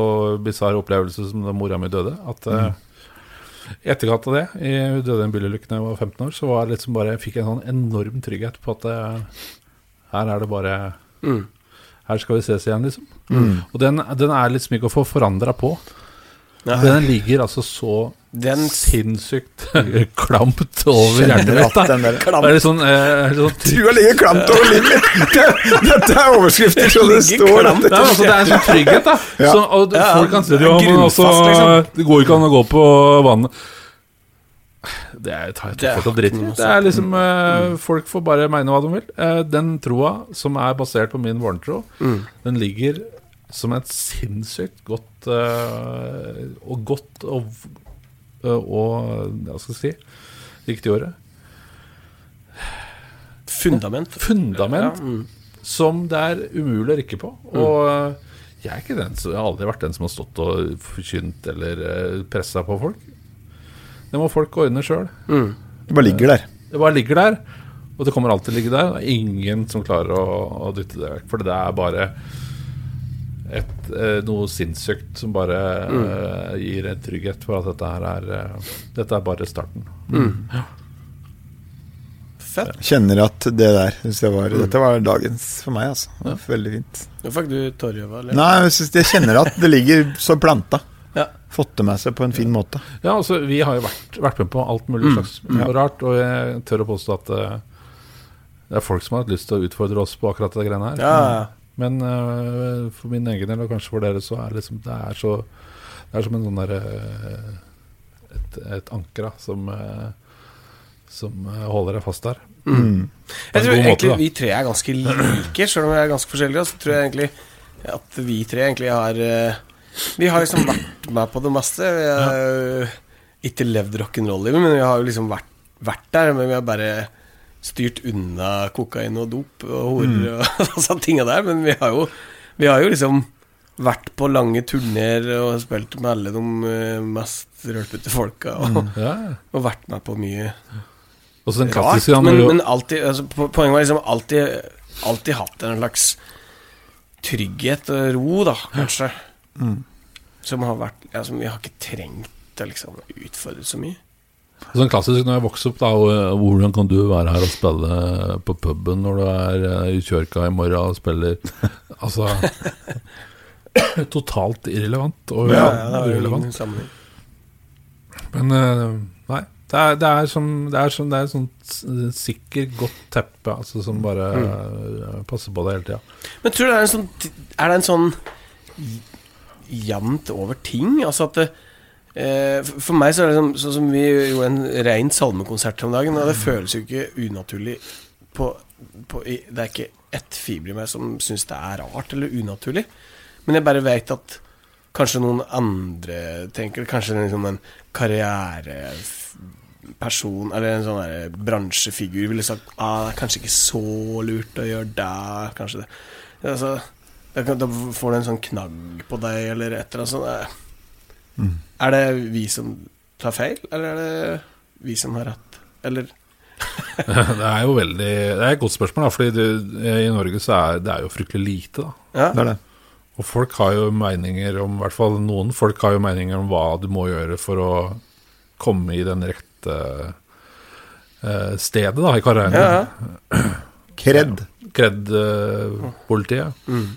bisarr opplevelse som da mora mi døde. At eh, i etterkant av det, i hun døde i en bilulykke da jeg var 15 år, så var jeg liksom bare, jeg fikk jeg en sånn enorm trygghet på at eh, her er det bare mm. Her skal vi ses igjen, liksom. Og den, den er liksom ikke å få forandra på. Ja. Den ligger altså så Den sinnssykt klamt over hjertet mitt. Den der. Det er litt sånn, eh, sånn Trua ligger klamt over livet! Det- Dette er overskrifter som det står. klamt. Nei, altså, det er en sånn trygghet, da. Ja. Så, og Ja, folk kan si det er ja, men også, liksom. Det går ikke an å gå på vannet. Det er, tar jeg Det er dritt Det er liksom mm. Folk får bare mene hva de vil. Eh, den troa som er basert på min vårentro, Mm. den ligger som et sinnssykt godt uh, Og godt og, og Hva skal jeg si Riktig året. Fundament. Fundament Ja, mm. som det er umulig å rikke på. Og eh, jeg, er ikke den, som- jeg har aldri vært den som har stått og forkynt eller pressa på folk. Det må folk ordne sjøl. Mm. Det bare ligger der. Det bare ligger der, og det kommer alltid til å ligge der. Det er ingen som klarer å, å dytte det vekk. For det er bare et, eh, noe sinnssykt som bare eh, gir en trygghet for at dette her er uh, Dette er bare starten. Fett. Kjenner at det der det var, mm. Dette var dagens for meg, altså. Ja. Veldig fint. Nå fikk du tårjøva? eller? Nei, jeg, synes, jeg kjenner at det ligger så planta. Ja. Fått det med seg på en fin måte. Ja, altså, vi har jo vært, vært med på alt mulig slags Ja. rart, og jeg tør å påstå at uh, det er folk som har hatt lyst til å utfordre oss på akkurat det greiene her. Ja, ja. Men uh, for min egen del, og kanskje for dere, så er det liksom Det er så Det er som en sånn derre et, et anker da, som eh, Som eh, holder deg fast der. Mm. Jeg tror måte, egentlig da. vi tre er ganske like, selv om vi er ganske forskjellige. Så tror jeg egentlig at vi tre egentlig har eh, Vi har liksom vært med på det meste. Vi har ja. ikke levd rock'n'roll-livet, men vi har liksom vært, vært der. Men vi har bare styrt unna kokain og dop og horer og sånne tinga der. Men vi har jo Vi har jo liksom vært på lange turneer og spilt med alle de eh, mest rølpete folka. Og, Ja. og vært med på mye rart, men, men alltid altså, Poenget var liksom alltid Alltid hatt en slags trygghet og ro, da, kanskje. Som har vært ja, Som vi har ikke trengt å liksom utfordre så mye. Sånn klassisk når jeg vokste opp, da eh, Hvordan kan du være her og spille på puben når du er eh, i Kjørka i morgen og spiller Altså Totalt irrelevant og ja, jo urelevant. Men eh, nei. Det er, det er som Det er som Det er et sånt sikkert godt teppe altså, som bare mm. passer på deg hele tida. Men tror du det er en sånn Er det en sånn jevnt over ting? Altså at det, eh, for- For meg så er det sånn, sånn som vi gjorde en rein salmekonsert om dagen, og det føles jo ikke unaturlig på, på Det er ikke ett fiber i meg som syns det er rart eller unaturlig. Men jeg bare vet at kanskje noen andre tenker Kanskje liksom en karriereperson eller en sånn bransjefigur ville sagt ah, det er kanskje ikke så lurt å gjøre det. Kanskje det. Altså, da, får du en sånn knagg på deg eller et eller annet sånt. Eh, Er det vi som tar feil, eller er det vi som har rett? Eller Det er jo veldig Det er et godt spørsmål, da, fordi det, i Norge så er det er jo fryktelig lite. da Ja. Det er det. Og folk har jo meninger om I hvert fall noen folk har jo meninger om hva du må gjøre for å komme i den rette uh, stedet da i karrieren. Ja, Kred. Kred-politiet. Mm.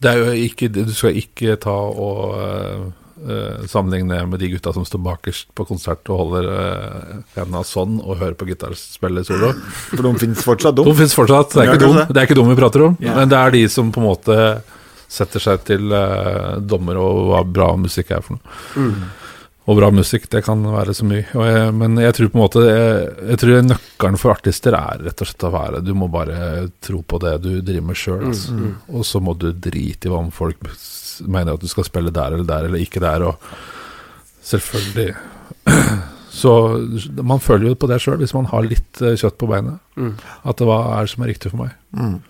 Det er jo ikke Du skal ikke ta og eh, eh, sammenligne med de gutta som står bakerst på konsert og holder uh, henda sånn og hører på gitarspillet solo. For de finnes fortsatt, dum. de. fins fortsatt. Det er, ikke dum, det. det er ikke dum vi prater om. Yeah. Men det er de som på en måte setter seg til uh, dommer og hva bra musikk er for noe. Mm. Og bra musikk, det kan være så mye. Jeg, men jeg tror på en måte jeg, jeg tror nøkkelen for artister er rett og slett å være Du må bare tro på det du driver med sjøl. Mm, mm. Og så må du drite i hva om folk mener at du skal spille der eller der eller ikke der. Og selvfølgelig Så man føler jo på det sjøl, hvis man har litt eh, kjøtt på beinet. Mm. At hva er det som er riktig for meg? Mm.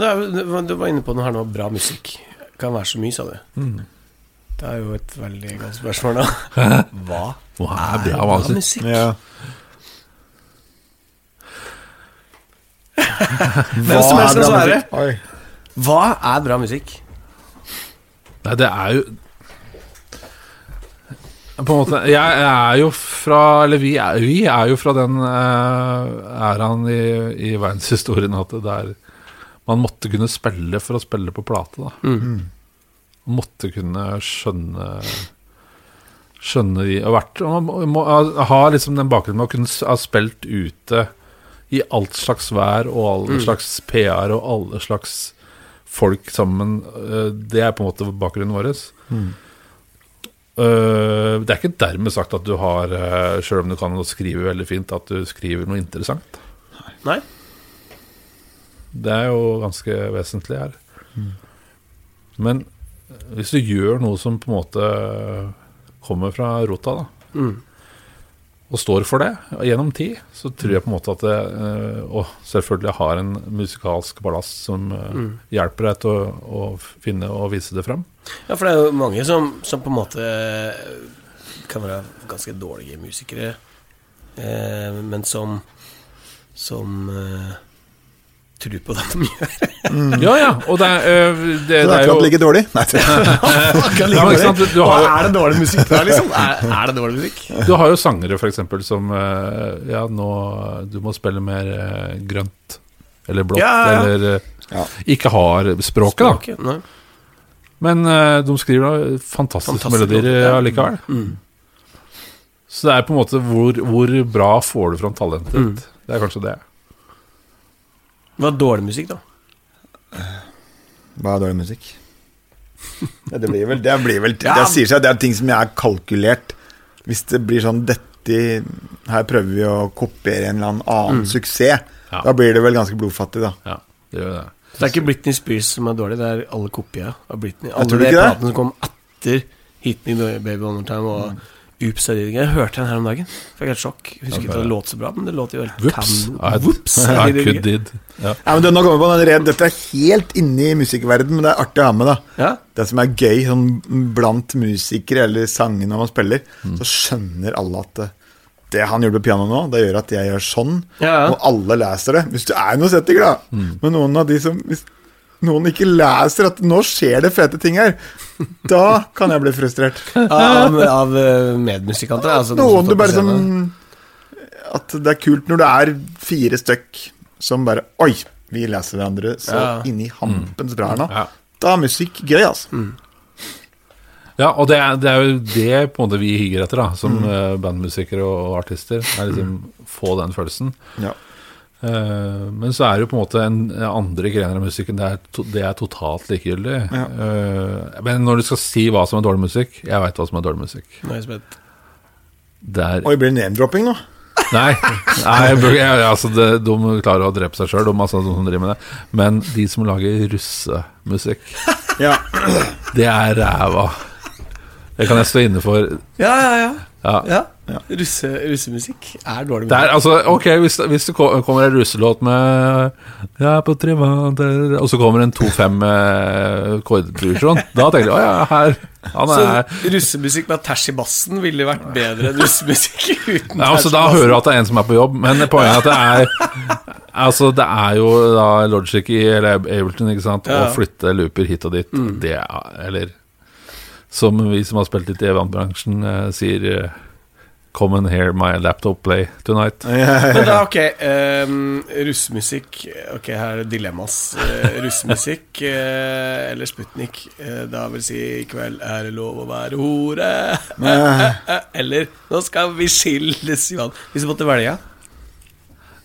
Du var inne på noe her nå, bra musikk. Kan være så mye, sa du. Mm. Det er jo et veldig godt spørsmål, da. Hva Hva er bra, bra musikk? Ja. Hvem som helst kan bra svare. Hva er bra musikk? Nei, det er jo På en måte Jeg er jo fra Eller vi er, vi er jo fra den uh, æraen i, i verdenshistorien at det er man måtte kunne spille for å spille på plate. da Mm. Måtte kunne skjønne Skjønne de og vært må, må ha- liksom den bakgrunnen med å kunne ha spilt ute i alt slags vær og alle slags PR og alle slags folk sammen. Eh, Det er på en måte bakgrunnen vår. Eh, Det er ikke dermed sagt at du har, uh, selv om du kan skrive veldig fint, at du skriver noe interessant. Nei? Det er jo ganske vesentlig her. Men hvis du gjør noe som på en måte kommer fra rota, da, Mm. og står for det gjennom tid, så tror jeg på en måte at det eh, Og selvfølgelig har en musikalsk ballast som mm. hjelper deg til å, å finne og vise det fram. Ja, for det er jo mange som, som på en måte kan være ganske dårlige musikere, eh, men som Som tror på det de gjør. Ja, ja, og det er, eh, det, Det det er er akkurat jo ligger dårlig. Nei, det- Ja, sant, du, du, har, jo- er det dårlig musikk der, liksom? Er, er det dårlig musikk? du har jo sangere, eksempel, som eh, Ja, nå Du må spille mer eh, grønt. Eller blått. Ja, ja, ja. Eller Ja. ikke har språket, da. Språket, Nei. Men de skriver da fantastiske Fantastisk melodier ja. allikevel. Mm. Så det er på en måte hvor, hvor bra får du fram talentet Mm. Det er kanskje det. Hva er dårlig musikk, da? Hva er dårlig musikk? Ja, det blir vel Det, blir vel, Ja. det sier seg, at det er ting som jeg er kalkulert. Hvis det blir sånn dette Her prøver vi å kopiere en eller annen annen suksess. Ja. Da blir det vel ganske blodfattig, da. Ja, det gjør det. Så det er ikke Britney Spears som er dårlig, det er alle kopier av Britney. Alle de platene som kom etter Hit Me Baby One More Time og Oops I Did Jeg hørte den her om dagen. Fikk helt sjokk. Husker ikke at det låt så bra, men det låt jo helt Whoops. Whoops, I I could did. Ja. Ja, men nå kommer på den redd, Dette er helt inne i musikkverdenen, men det er artig å ha med. da Ja? Det som er gøy sånn blant musikere eller sanger når man spiller, så skjønner alle at det, det han gjorde på piano nå, det gjør at jeg gjør sånn, Ja, ja. og alle leser det. Hvis du er noe noen settinger, da. Men noen av de som Hvis noen ikke leser at nå skjer det fete ting her, da kan jeg bli frustrert. Av, av eh, medmusikanter? Altså, Noen du bare som At det er kult når det er fire stykk som bare Oi, vi leser hverandre så Ja. inni hampens bra her nå. Ja. Da er musikk gøy, altså. Ja, og det er, det er jo det på en måte vi higer etter, da som Mm. eh, bandmusikere og, og artister. Er liksom Få den følelsen. Ja. Eh, men så er det jo på en måte en andre grener av musikken det er, to, det er totalt likegyldig. Ja. Eh, men når du skal si hva som er dårlig musikk Jeg veit hva som er dårlig musikk. Nå er jeg spent. Det er Oi, blir det name-dropping nå? Nei, nei altså det, de klarer å drepe seg sjøl, de altså, som driver med det. Men de som lager russemusikk, Ja. det er ræva. Det kan jeg stå inne for. Ja, ja, ja. Ja. ja. Ja. Russe, russemusikk er dårlig musikk. Der, altså, ok, hvis, hvis det kommer en russelåt med ja, på trimater, Og så kommer en 2-5 med kordproduksjon, da tenker jeg å ja, her Han er Så russemusikk med tæsj i bassen ville vært bedre enn russemusikk uten ja, altså, Da hører du at det er en som er på jobb, men poenget er at det er Altså, det er jo da Logic i eller Ableton, ikke sant, Ja. å flytte looper hit og dit. Det er Eller som vi som har spilt litt i eventbransjen, eh, sier eh, Come and hear my laptop play tonight. Men da, ok, um, russmusikk Ok, her er dilemmas. Uh, russmusikk uh, eller Sputnik. Uh, da vil si i kveld er det lov å være hore. eller nå skal vi skilles, Johan. Hvis du måtte velge.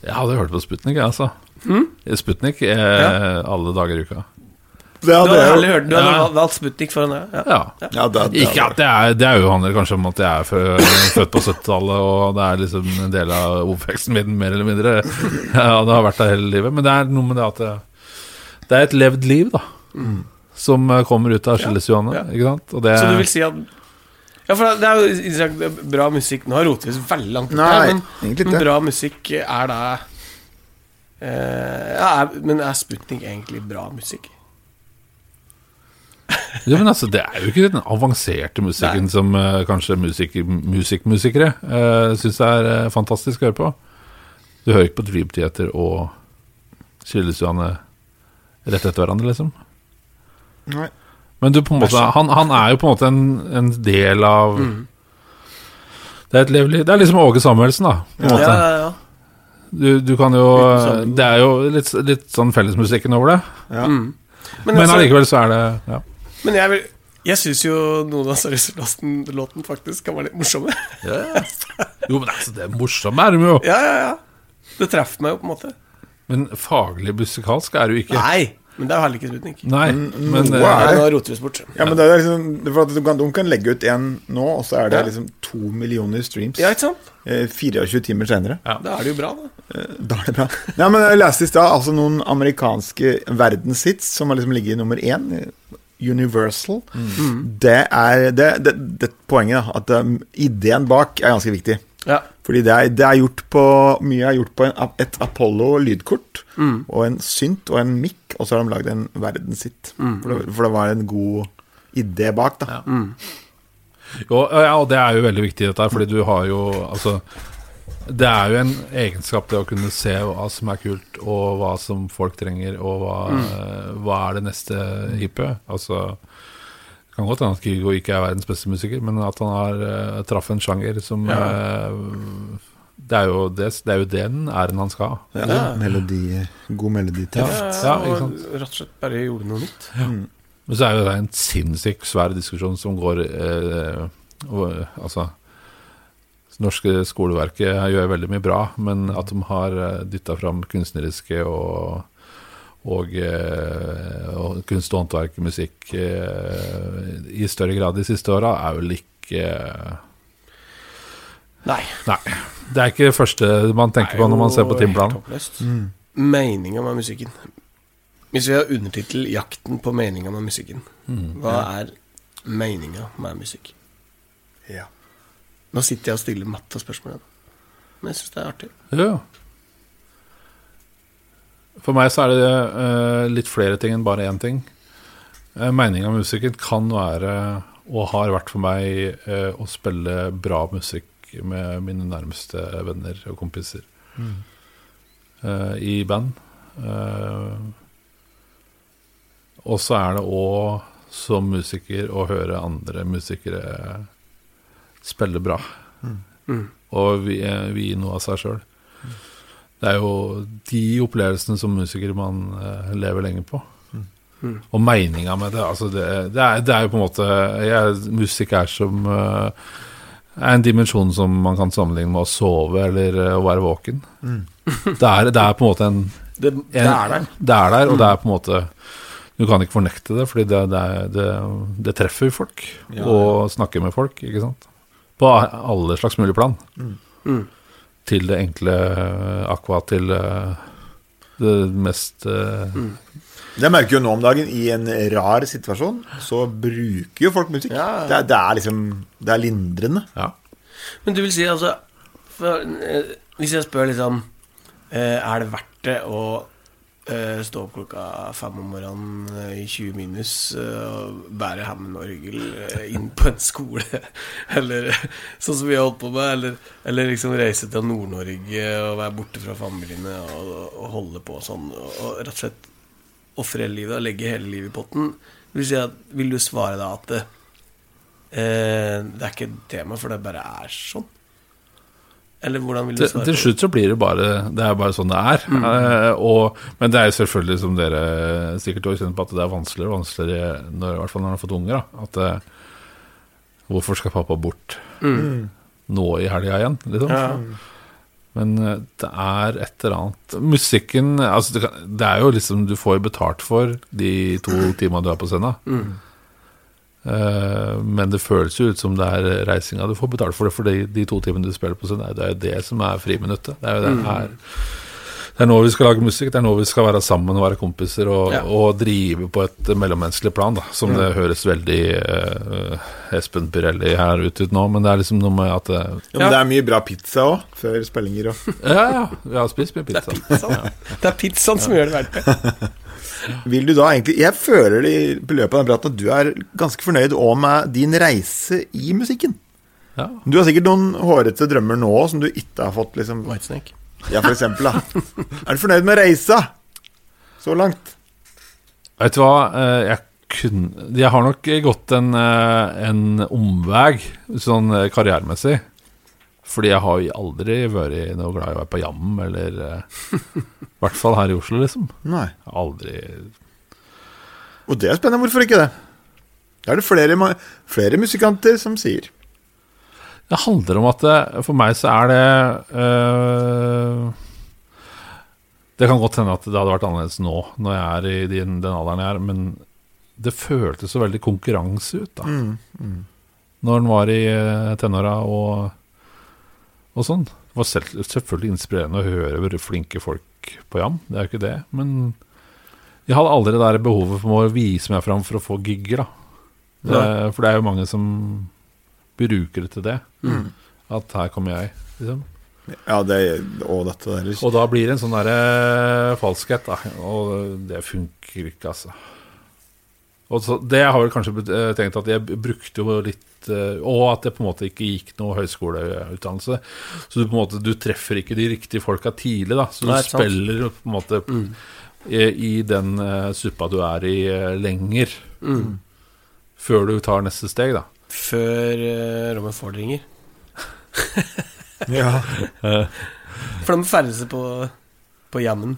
Jeg hadde hørt på Sputnik, jeg, altså. Sputnik eh, Ja. alle dager i uka. Det Du hadde jo. hørt Du hadde Ja. valgt Sputnik foran det? Ja. Ja. Ja, det, det, Ikke at det er Det er jo handler kanskje om at jeg er fø- født på 70-tallet, og det er liksom en del av oppveksten min, mer eller mindre. Ja, det har vært der hele livet. Men det er noe med det at det, det er et levd liv, da. Som eh, kommer ut av skillesjoene, ja. ikke sant? Og det Så du vil si at Ja, for det er jo bra musikk Nå har rotet vi oss veldig langt ut Nei, her, men, men bra musikk er da Uh, ja, Men er Sputnik egentlig bra musikk? Ja, men altså, det er jo ikke den avanserte musikken Nei. som uh, kanskje musik, musikkmusikere uh, syns er uh, fantastisk å høre på. Du hører ikke på Dream Theater og Skillesjoene rett etter hverandre, liksom. Nei. Men du, på en måte, han, han er jo på en måte en, en del av Det er et levelig Det er liksom Åge Samuelsen, da. På en Ja, måte. ja, ja. Du, du kan jo Det er jo litt, litt sånn fellesmusikken over det. Ja. Mm. Men, Men altså, allikevel så er det ja. Men jeg vil Jeg syns jo noen av Sarris-låten faktisk kan være litt morsomme. Ja. Jo, men altså, det er morsomme er de jo. Ja, ja, ja. Det treffer meg jo, på en måte. Men faglig musikalsk er du ikke. Nei, men det er jo heller ikke Sputnik. Nei, men noe eh, er det. nå roter vi oss bort. Ja, men det er liksom for at de, kan, legge ut en nå, og så er det Ja. liksom to millioner streams. Ja, ikke sant? Eh, 24 timer senere. Ja. Da er det jo bra, da. Da er det bra. Nei, men jeg leste i stad altså noen amerikanske verdenshits som har liksom ligget i nummer én. Universal. Det er det, det, det poenget, da. At um, ideen bak er ganske viktig. Ja. Fordi det er, det er gjort på Mye er gjort på en, et Apollo-lydkort og en synt og en mic, og så har de lagd en verdenshit. For, det, for det var en god idé bak, da. Jo, ja, og det er jo veldig viktig dette her, fordi du har jo Altså Det er jo en egenskap det å kunne se hva som er kult, og hva som folk trenger, og hva, mm. hva er det neste hippe. Altså Det kan godt hende at Kygo ikke er verdens beste musiker, men at han har uh, traff en sjanger som eh, det, er jo det, det er jo den æren han skal ha. Ja, Ja. Melodi, god meloditeft. Ja, og rett og slett bare gjorde noe nytt. Men så er jo det en sinnssykt svær diskusjon som går uh, og, Altså det norske skoleverket gjør veldig mye bra, men at de har dytta fram kunstneriske og, og, eh, og kunst og håndverk, musikk, eh, i større grad de siste åra, er vel ikke Nei. Nei. Det er ikke det første man tenker på når man ser på timeplanen. Mm. Meninga med musikken. Hvis vi har undertittel 'Jakten på meninga med musikken', hva er meninga med musikk? Ja. Nå sitter jeg og stiller matte spørsmål, men jeg syns det er artig. Ja. For meg så er det uh, litt flere ting enn bare én ting. Uh, Meninga med musikken kan være, og har vært for meg, uh, å spille bra musikk med mine nærmeste venner og kompiser eh, i band. Eh, og så er det òg som musiker å høre andre musikere spille bra. Og vi, eh, vi gir noe av seg sjøl. Det er jo de opplevelsene som musiker man eh, lever lenge på. Og meninga med det, altså det, det, er, det er jo på en måte jeg, Musikk er som eh, er en dimensjon som man kan sammenligne med å sove eller å være våken. Det, er, det er på en måte en Det, det er der. det er der, og det er på en måte Du kan ikke fornekte det, fordi det, det, er- det, det treffer folk. Og snakker med folk, ikke sant. På alle slags mulige plan. Mm. Til det enkle eh, aqua til eh, det mest mm. Det merker jo nå om dagen. I en rar situasjon så bruker jo folk musikk. Ja. Det, er, det er liksom Det er lindrende. Ja. Men du vil si altså for, eh, Hvis jeg spør liksom eh, Er det verdt det å eh, stå opp klokka fem om morgenen eh, i 20 minus eh, og bære Hammond-orgel eh, inn på en skole, eller eh, sånn som vi har holdt på med, eller, eller liksom reise til Nord-Norge og være borte fra familiene og, og holde på sånn, og, rett og slett ofre hele livet og legge hele livet i potten, vil, si at, vil du svare da at eh, det er ikke et tema, for det bare er sånn? Eller hvordan vil du svare? til det? slutt så blir det bare Det er bare sånn det er. Eh, og, men det er jo selvfølgelig, som dere sikkert også kjenner på, at det er vanskeligere og vanskeligere, når, i hvert fall når man har fått unger. Da, at eh, Hvorfor skal pappa bort nå i helga igjen? Liksom? Ja. Men eh, det er et eller annet Musikken altså det, kan, det er jo liksom Du får betalt for de to timene du er på scenen. Eh, men det føles jo ut som det er reisinga du får betalt for. det Fordi de to timene du spiller på scenen, det er jo det som er friminuttet. Det er jo det her Det er nå vi skal lage musikk, det er nå vi skal være sammen og være kompiser og, Ja. og drive på et mellommenneskelig plan, da. Som det høres veldig uh, Espen Pirelli her ut ut nå, men det er liksom noe med at eh, Ja, men det er mye bra pizza òg, før spillinger og Ja, ja, vi har spist mye Det er pizza. pizzaen. Det er pizzaen som gjør det verdt det. Vil du da egentlig Jeg føler i løpet av den praten at du er ganske fornøyd òg med din reise i musikken. Ja. Du har sikkert noen hårete drømmer nå som du ikke har fått, liksom. Whitesnake. Ja, for eksempel, da. Er du fornøyd med reisa så langt? Vet du hva, eh, jeg kunne Jeg har nok gått en, eh, en omvei sånn eh, karrieremessig. Fordi jeg har jo aldri vært noe glad i å være på jam, eller eh, I hvert fall her i Oslo, liksom. Nei. Aldri Og det er spennende. Hvorfor ikke det? Det er det flere, flere musikanter som sier. Det handler om at det, for meg så er det øh, Det kan godt hende at det hadde vært annerledes nå, når jeg er i den, den alderen jeg er, men det føltes så veldig konkurranse ut, da. Når en var i eh, tenåra og, og sånn. Det var selv, selvfølgelig inspirerende å høre hvor flinke folk på jam, det er jo ikke det, men jeg hadde aldri det der behovet for å vise meg fram for å få gigger, da. Det, for det er jo mange som bruker det til det. At her kommer jeg, liksom. Ja, det Og dette der. Og da blir det en sånn derre falskhet, da. Og det funker ikke, altså. Og så, det har vel kanskje eh, tenkt at jeg brukte jo litt eh, Og at det på en måte ikke gikk noe høyskoleutdannelse. Så du på en måte Du treffer ikke de riktige folka tidlig, da. Så du Nei, spiller på en måte i, i den uh, suppa du er i, uh, lenger. Før du tar neste steg, da. Før uh, rommet Ford ringer. Ja. For de ferdes på, på jammen.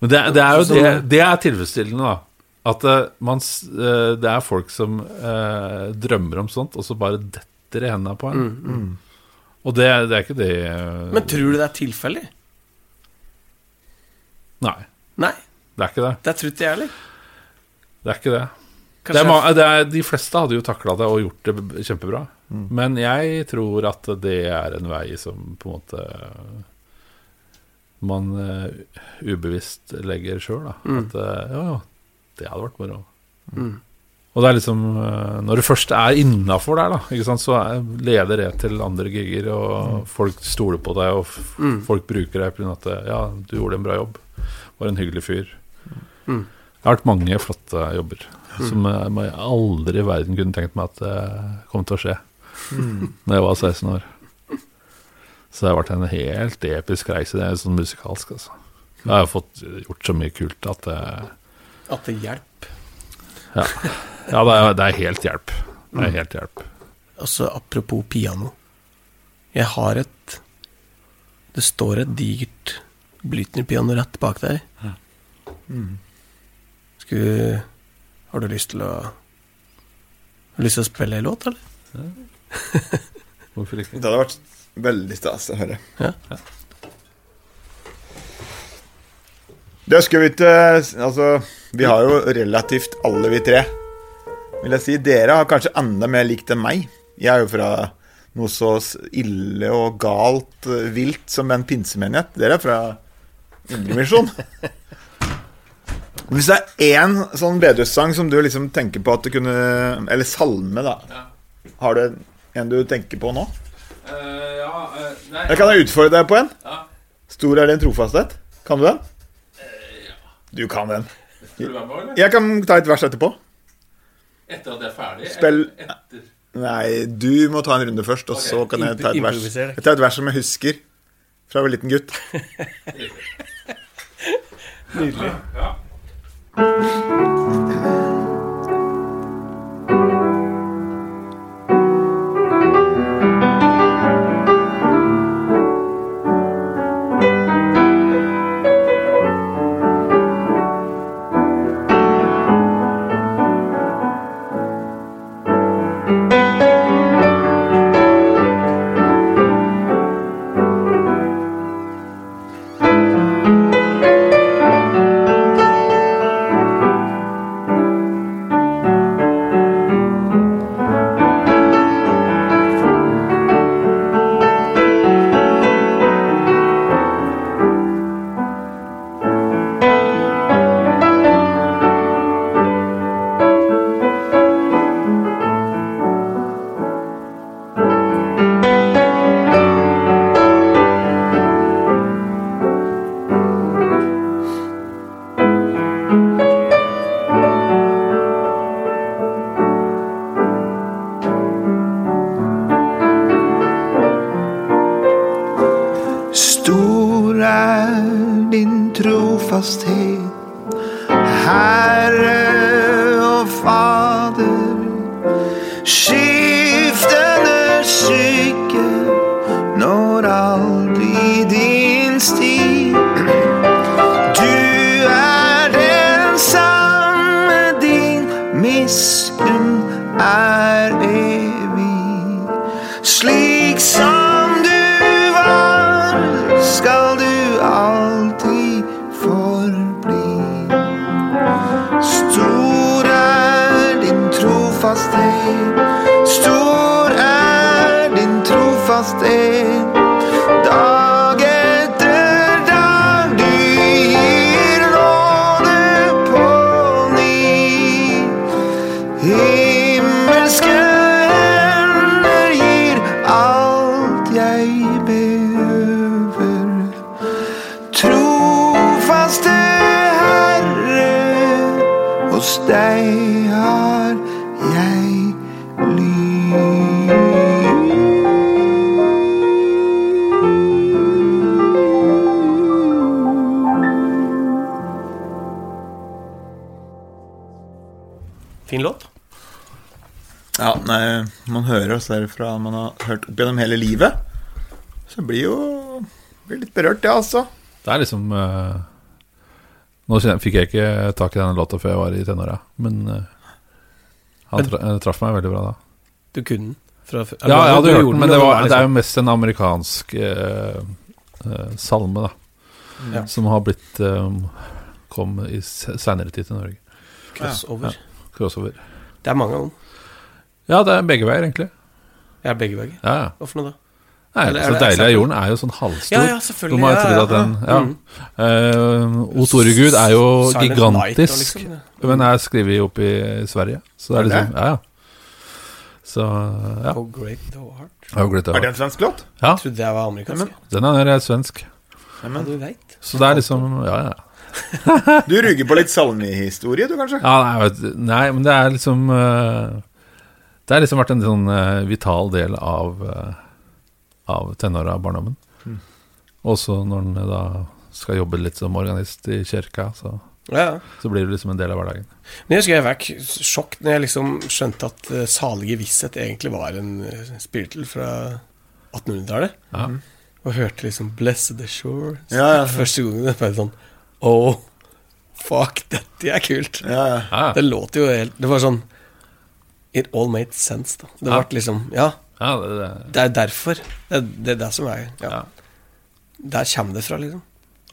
Men det, det er jo det, det er tilfredsstillende, da. At uh, man, eh, det er folk som uh, drømmer om sånt, og så bare detter i hendene på en. Og det, det er ikke det Men tror du det er tilfeldig? Nei, Nei, det er ikke det. det er ikke jeg heller. Det er ikke det. Det er, det er, de fleste hadde jo takla det og gjort det kjempebra. kjempebra. Men jeg tror at det er en vei som på en måte man ubevisst legger sjøl. At eh, ja, ja, det hadde vært moro. Og det er liksom eh, Når du først er innafor der, da, ikke sant, så er, leder det til andre gigger, og folk stoler på deg, og f folk bruker deg pga. at Ja, du gjorde en bra jobb. Var en hyggelig fyr. Jeg har hatt mange flotte jobber som jeg jeg aldri i verden kunne tenkt meg at det kom til å skje Når jeg var 16 år. Så det har vært en helt episk reise, det er sånn musikalsk, altså. Jeg har fått gjort så mye kult at det, At det hjelper. Ja, ja det, er, det er helt hjelp. Det er helt hjelp. Altså, apropos piano. Jeg har et Det står et digert Blytner-piano rett bak deg. Skulle Har du lyst til å Har du lyst til å spille en låt, eller? Hvorfor ikke? Det hadde vært veldig stas å høre. Ja. Det skal vi ikke Altså, vi har jo relativt alle vi tre. Vil jeg si. Dere har kanskje enda mer likt enn meg. Jeg er jo fra noe så ille og galt eh, vilt som en pinsemenighet. Dere er fra Indremisjon. Hvis det er én sånn bedehussang som du liksom tenker på at du kunne Eller salme, da. Har du en du tenker på nå? ja, nei Jeg kan utfordre deg på en. Ja. Stor er din trofasthet. Kan du den? Du kan den. Skal du være med, eller? Jeg kan ta et vers etterpå. Etter at jeg er ferdig? Spill- eller Etter? Nei, du må ta en runde først, og så kan jeg ta et vers. Jeg tar et vers som jeg husker fra jeg var liten gutt. Nydelig. Ja. Man fra man har hørt opp gjennom hele livet. Så blir jo blir litt berørt, ja, altså. Det er liksom uh, Nå fikk jeg ikke tak i denne låta før jeg var i tenåra, men uh, han tra eh, traff meg veldig bra da. Du kunne den fra? Ja, jeg hadde hørt den, men det, var, det er jo liksom- mest en amerikansk uh, eh, salme, da. Ja. Som har blitt um, Kom i seinere tid til Norge. crossover. Crossover. Det er mange av dem. Ja, det er begge veier, egentlig. Jeg er begge veier. Ja, ja. Hva for noe da? Nei, Eller er så det deilig av jorden er jo sånn halvstor. Ja, ja, selvfølgelig. Ja, ja, den ja. Mm. Uh, O Tore Gud er jo Silent Night gigantisk, liksom, ja. men er skrevet opp i Sverige. Så det er Er liksom Ja, ja. Så ja. Oh, great thou art. great the glitt Er det en svensk låt? Ja, Jeg trodde jeg var amerikansk. Den er eh, svensk. Ja, du vet. Så det er liksom Ja, ja. Du ruger på litt salmehistorie, du, kanskje? ja nei, jeg nei, men det er liksom eh, Det har liksom vært en sånn eh, vital del av uh, Av tenåra og barndommen. Mm. Også når en da skal jobbe litt som organist i kirka, så, Ja, så blir det liksom en del av hverdagen. Men jeg husker jeg fikk sjokk når jeg liksom skjønte at uh, salige visshet egentlig var en spiritual fra 1800-tallet. Ja. Og hørte liksom 'Blessed the Ja, ja. første gangen. Det var sånn Oh, fuck, dette er kult. Ja, ja. Ja, Det låter jo helt Det var sånn It all made sense, da. Det Ja. ble liksom Ja, ja det, det, det er derfor. Det er det, er det som er ja. Ja. Der kommer det fra, liksom.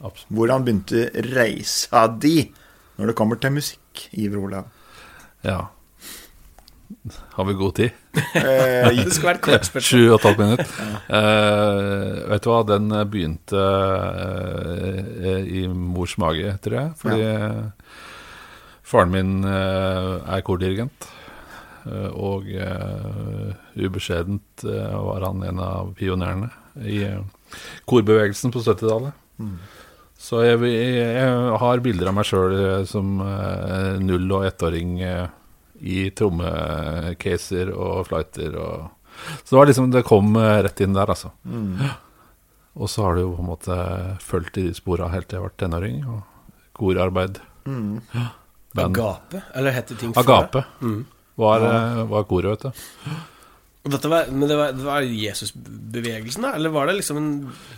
absolutt. Hvordan begynte reisa di når det kommer til musikk, Iver Olav? Ja. Har vi god tid? Eh, Det skal være et kort spørsmål. Sju og et halvt minutt. Uh, vet du hva, den begynte uh, i mors mage, tror jeg. Fordi eh, faren min uh, er kordirigent. Eh, og eh, ubeskjedent eh, var han en av pionerene i korbevegelsen på 70-tallet. Så jeg, jeg har bilder av meg sjøl som null- og ettåring i trommecaser og flighter og Så det var liksom Det kom rett inn der, altså. Og så har du jo på en måte fulgt i de spora helt til jeg ble tenåring. Og korarbeid. mm. Band. Agape? Eller heter ting før Agape? Mm. Var, eh, var koret, vet du. Dette var, men det var, det var Jesusbevegelsen, da? Eller var det liksom en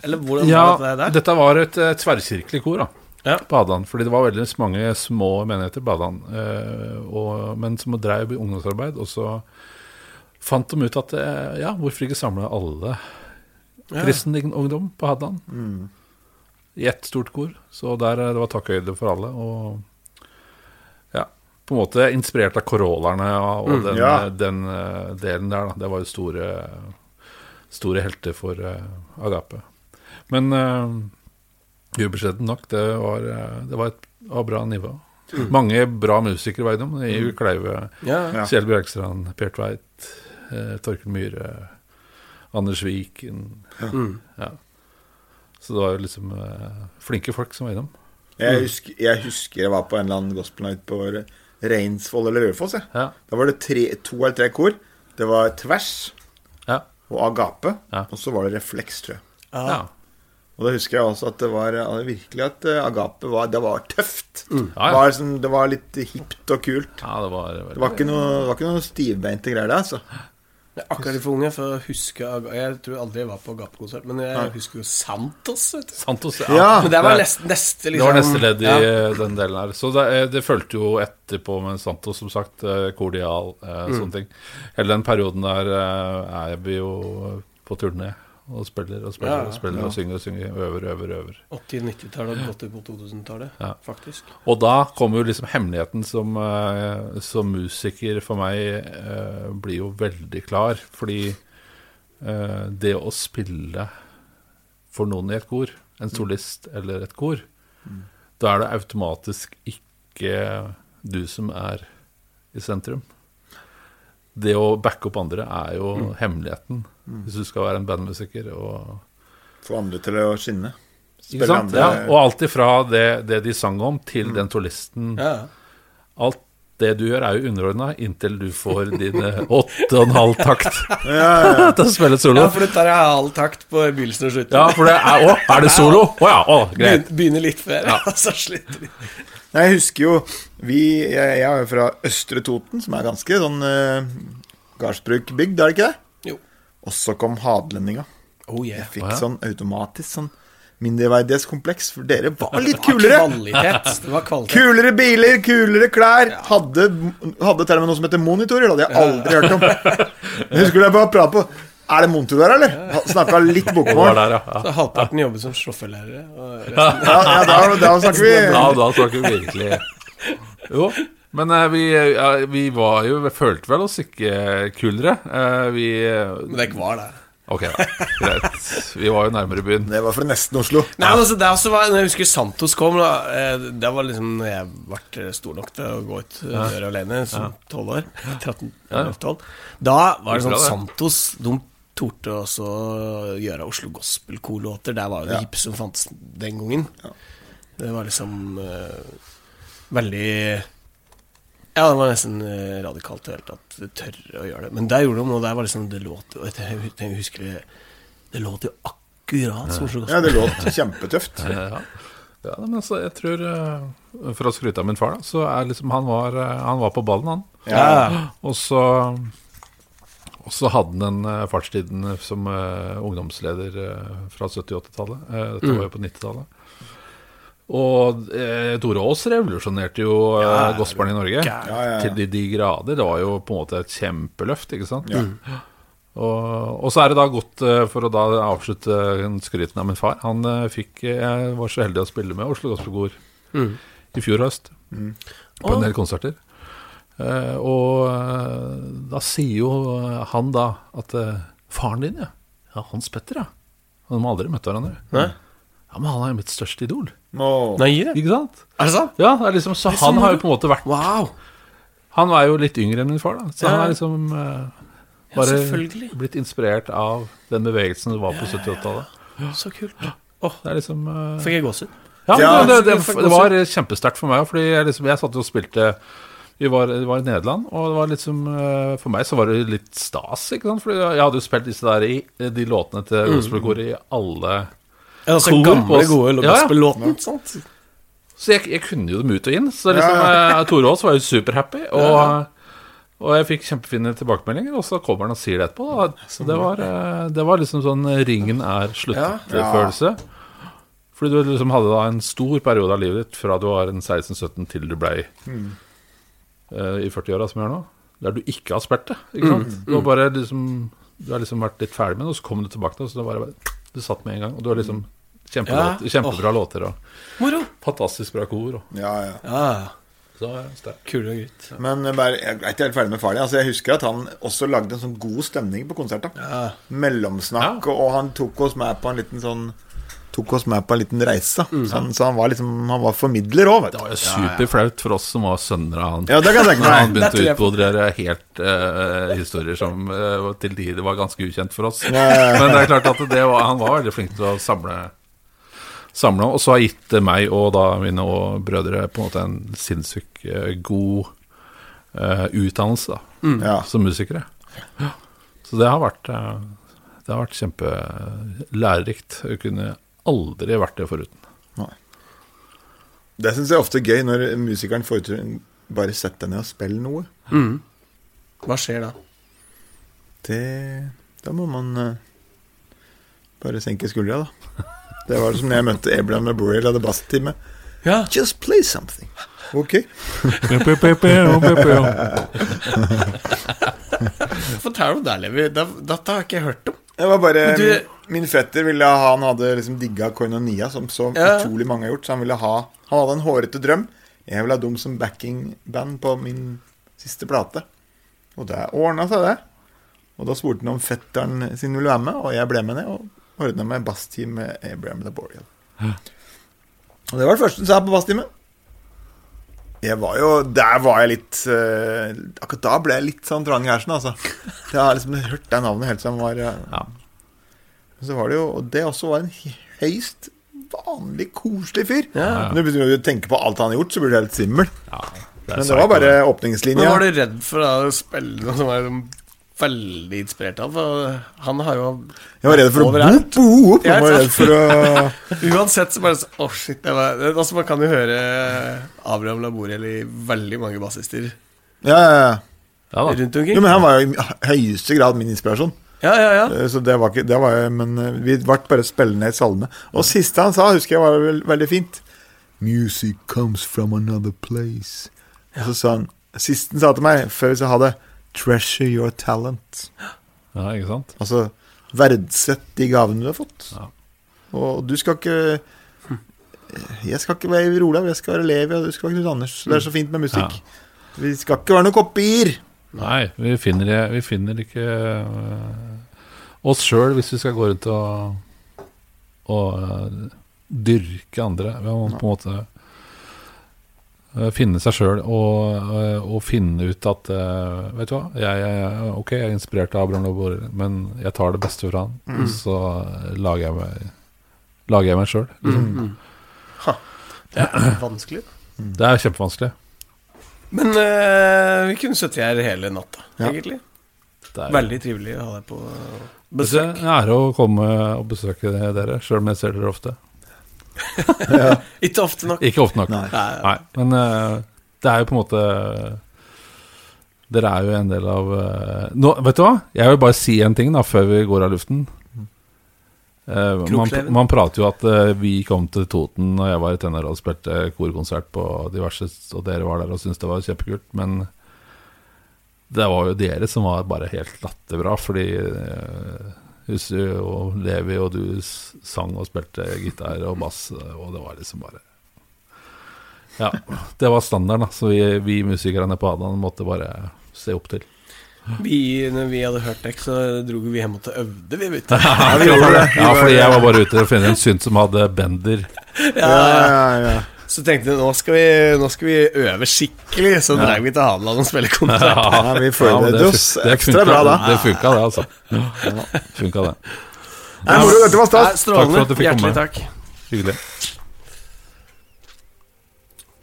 Eller hvordan Ja, var dette der? dette var et uh, tverrkirkelig kor, da. Ja. På Hadeland. Fordi det var veldig mange små menigheter på Hadeland. eh, og- men som drev ungdomsarbeid. Og så fant de ut at uh, ja, hvorfor ikke samle alle Ja. kristen ungdom på Hadeland i ett stort kor. Så der eh, det var takkhøyde for alle. Og på en måte inspirert av Corollerne og, og Mm, den, ja. eh, den eh, delen der. Da. Det var jo store, store helter for eh, Agape. Men uh, ubeskjeden nok, det var, det var et var bra nivå. Mange bra musikere var innom. Iver Kleive, Ja. Ja. Kjell Bjørkstrand, Per Tveit, eh, Torkel Myhre, Anders Viken. Ja. Ja. Så det var jo liksom eh, flinke folk som var innom. Jeg, husker, jeg husker jeg var på en eller annen gospel night på Reinsvoll eller Raufoss. Ja. Da var det tre, to eller tre kor. Det var Tvers Ja. og Agape, Ja. og så var det Refleks, tror jeg. Ja. Og da husker jeg også at det var virkelig at eh, Agape var, det var tøft. Ja, Det, var liksom, det var litt hipt og kult. ja, det var veldig Det var ikke noe, det var ikke noe stivbeinte greier der, altså. Jeg er akkurat litt for unge for å huske Jeg tror aldri jeg var på Gap-konsert, men jeg husker jo Santos. Vet du. Santos, Ja. Men det var Det- neste, liksom, Det liksom var neste ledd i ja. eh, den delen her. Så det, eh, det fulgte jo etterpå med Santos, som sagt. eh, Cordial, eh, sånne ting. Hele den perioden der eh, er vi jo på turné og spiller og spiller Ja, og spiller og synger og synger. Øver, øver, øver. 80-, 90-tallet og godt på 2000-tallet, Ja. faktisk. Og da kommer jo liksom hemmeligheten som, eh, som musiker for meg eh, blir jo veldig klar. Fordi eh, det å spille for noen i et kor, en solist eller et kor, da er det automatisk ikke du som er i sentrum. Det å backe opp andre er jo hemmeligheten, hvis du skal være en bandmusiker. og Få andre til å skinne. ikke sant? Ja, og alt ifra det, det de sang om, til den solisten. Ja. Alt det du gjør, er jo underordna inntil du får dine åtte og en halv takt til å spille solo. ja, for du tar en halv takt på begynnelsen og slutten. Ja, for det er Å, er det solo? Å ja, å, greit. Begynner litt før, ja. så sliter vi. Nei, Jeg husker jo vi, Jeg, jeg er jo fra Østre Toten, som er ganske sånn uh, gardsbrukbygd, er det ikke det? Og så kom hadelendinga. Oh yeah. Jeg fikk oh, ja. sånn automatisk sånn mindreverdighetskompleks, for dere var litt Det var kulere. Kvalitet. Det var kvalitet. Kulere biler, kulere klær. Hadde, hadde til og med noe som heter monitorer. Det hadde jeg aldri hørt om. Men husker du jeg bare pratet på Er det monitor der, eller? Snakka litt bokmål. der, ja. ja. Så halvparten jobber som sjåførlærere. Ja, ja da, da snakker vi Ja, da snakker vi virkelig Jo. Men uh, vi, uh, vi var jo Vi følte vel oss ikke kulere. Eh, vi Men det var det. Ok, da. Greit. Vi var jo nærmere byen. Det var fra nesten Oslo. Nei, men altså, det også var, når jeg husker Santos kom da, eh, Det var liksom når jeg ble stor nok til å gå ut døra alene, som 12 år. 13, Ja. 12. Da var det sånn Bra, det. Santos De torde også gjøre Oslo Gospel-korlåter. Der var jo det Ja. hippe som fantes den gangen. Det var liksom uh, veldig Ja, det var nesten eh, radikalt i det hele tatt. Tørre å gjøre det. Men der gjorde de noe. Der var liksom Det låt jo Jeg jeg husker det Det låt jo akkurat som Oslo Gospel. Ja, det låt kjempetøft. Ja. Ja, men altså, jeg tror eh, For å skryte av min far, da, så er liksom han var, eh, han var på ballen, han. Ja. Og så Og så hadde han en eh, fartstiden som ungdomsleder fra 70- og 80-tallet. Eh, dette var jo på 90-tallet. Og eh, Tore Aas revolusjonerte jo eh, gospelen i Norge Ja, ja, ja. til de, de grader. Det var jo på en måte et kjempeløft, ikke sant? Og, og så er det da godt, eh, for å da avslutte skryten av min far Han eh, fikk, Jeg var så heldig å spille med Oslo Gospelkor i fjor høst. På en del konserter. Eh, og eh, da sier jo han da at Faren din, ja. Ja, Hans Petter, ja. Han De har aldri møtt hverandre. Nei? Ja, Men han er jo mitt største idol. Åh. Nei. Ikke sant? Er det sant? Ja, det er liksom, Så er han har jo på en måte vært Wow. Han var jo litt yngre enn min far, da. Så Ja. han er liksom uh, bare ja, blitt inspirert av den bevegelsen det var på 70-80-tallet. Så kult. Det er liksom uh, Fikk jeg gåsehud? Ja, Ja, det, det, det, det var kjempesterkt for meg, fordi jeg, liksom, jeg satt og spilte vi var, vi var i Nederland, og det var liksom eh, For meg så var det litt stas, ikke sant? Fordi jeg hadde jo spilt disse der i de låtene til gospelkoret i alle altså gamle, gode Ja, ja. sant? Så jeg, jeg kunne jo dem ut og inn. Så liksom, Ja, eh, Tore Aas var jo superhappy. Og, og jeg fikk kjempefine tilbakemeldinger, og så kommer han og sier det etterpå. Da. Så det var, eh, det var liksom sånn eh, ringen er sluttet-følelse. Fordi du liksom hadde da en stor periode av livet ditt fra du var 16-17 til du blei uh, i 40-åra, som jeg er nå, der du ikke har spilt det. Ikke sant? Du har bare liksom Du har liksom vært litt ferdig med det, og så kom du tilbake til det, og så det bare Du satt med en gang, og du har liksom kjempelåt, Ja. kjempebra låter og Moro. fantastisk bra kor. Og, Ja, ja. Ja, så kule gutt. Men eh, bare, jeg er ikke helt ferdig med far. Altså, jeg husker at han også lagde en sånn god stemning på konserten. Ja. Mellomsnakk, og, og han tok oss med på en liten sånn Tok oss med på en liten reise. Så, han, så han var liksom Han var formidler òg, vet Det var jo superflaut for oss som var sønner av han. Ja, det kan jeg tenke meg. Han begynte å utbodrere utbrodere helt uh, historier som uh, til tider var ganske ukjent for oss. Ja, ja, ja. Men det er klart at det var, han var veldig flink til å samle, samle Og så har gitt meg og da mine og brødre på en måte en sinnssykt eh, god uh, utdannelse da, Ja. som musikere. Så det har vært eh, Det har vært kjempelærerikt. Jeg kunne aldri vært det foruten. Det syns jeg ofte er gøy når musikeren får til bare sette deg ned og spille noe. Hva skjer da? Det Da må man uh, bare senke skuldra, da. Det var som jeg møtte Abraham Laboriel hadde basstime. Ja. Just play something. Ok. Fortell om det, Levi. Dette har jeg ikke hørt om. Det var bare du- Min fetter ville ha Han hadde liksom digga Koinonia, som så Ja. utrolig mange har gjort. Så han ville ha Han hadde en hårete drøm. Jeg ville ha dem som backingband på min siste plate. Og det ordna seg, det. Og da spurte han om fetteren sin ville være med, og jeg ble med ned og ordna meg bassteam med Abraham Laboriel. Og det var det første sa på bassteamet. Jeg var jo Der var jeg litt uh, Akkurat da ble jeg litt sånn trang i hersen, altså. Jeg har liksom hørt det navnet helt siden jeg var eh, Ja. Så var det jo Og det også var en høyst vanlig, koselig fyr. Ja. Når du tenker på alt han har gjort, så blir du helt svimmel. Ja, Men det var bare Men åpningslinja. var du redd for å spille noe som var liksom veldig inspirert av? Han har jo Jeg var redd for å boop, boop. Jeg var redd for å Uansett så bare så Å, shit. Det var, det, altså, man kan jo høre Abraham Laboriel i veldig mange bassister Ja, ja, ja. Ja rundt omkring. Jo, men han var jo i høyeste grad min inspirasjon. Ja, ja, ja. Eh, Så det var ikke det var, Men eh, vi ble bare spillende i salme. Og siste han sa, husker jeg var vel, veldig fint. Music comes from another place. Og så sa han Siste han sa til meg, før vi sa ha det, treasure your talent. Ja, ikke sant? Altså, verdsett de gavene du har fått. Ja. Og du skal ikke Jeg skal ikke være Olav, jeg skal være Levi, og du skal være Knut Anders. Det er så fint med musikk. Vi skal ikke være noen kopier. Nei, vi finner, vi finner ikke øh, oss sjøl hvis vi skal gå rundt og, og øh, dyrke andre. Vi må på en måte finne seg sjøl og, øh, og finne ut at øh, Vet du hva, jeg, jeg, ok, jeg er inspirert av Abraham Lobor, men jeg tar det beste fra han. Og så lager jeg meg Lager jeg meg sjøl. Mm. Det er vanskelig. Det er kjempevanskelig. Men eh, vi kunne sittet her hele natta, Ja. egentlig. Det er Veldig trivelig å ha deg på besøk. Det er en ære å komme og besøke dere, sjøl om jeg ser dere ofte. Ikke ofte nok. Ikke ofte nok. Nei. Nei, men uh, det er jo på en måte Dere er jo en del av uh, nå, Vet du hva? Jeg vil bare si en ting da før vi går av luften. Uh, man, man prater jo at uh, vi kom til Toten og jeg var i tenåra og spilte korkonsert på diverse, og dere var der og syntes det var kjempekult, men det var jo dere som var bare helt latterbra, fordi uh, og Levi og du sang og spilte gitar og bass, og det var liksom bare Ja, det var standarden, da. Så vi, vi musikerne på Adan måtte bare se opp til. Vi, når vi hadde hørt deg, så dro vi hjem og øvde, vi, vet du. Ja, vi gjorde det. Ja, fordi jeg var bare ute og finne en synt som hadde bender. Ja, ja, ja. Så tenkte jeg nå skal vi, nå skal vi øve skikkelig, så dreiv vi til Hadeland og spilte konsert. Ja, vi forberedte men oss ekstra bra da. Det funka, det, altså. Funka, det. Nei, moro, dette var Nei, stas. strålende. Takk for at du fikk Hjertelig komme. takk. Hyggelig.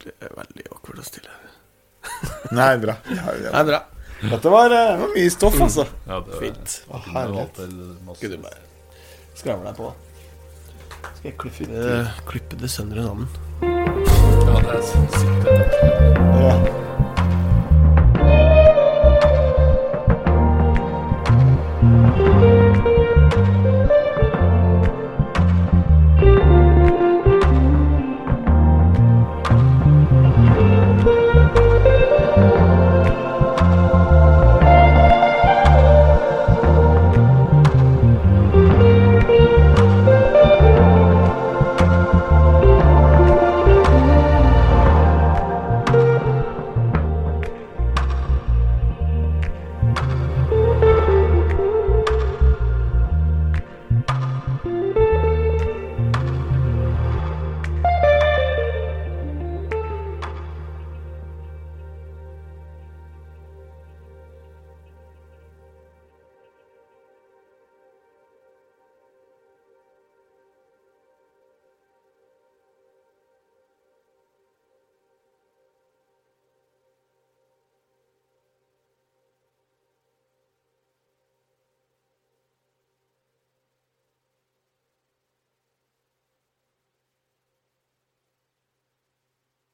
Det er veldig awkward og stille. Nei, bra. Ja, Det ja. er bra. Dette var, eh, det var mye stoff, altså. Ja, det, Fint. Å, herlighet. Skravle deg på? Skal jeg klippe det, klippe det sønder sammen? Ja, det er sykt.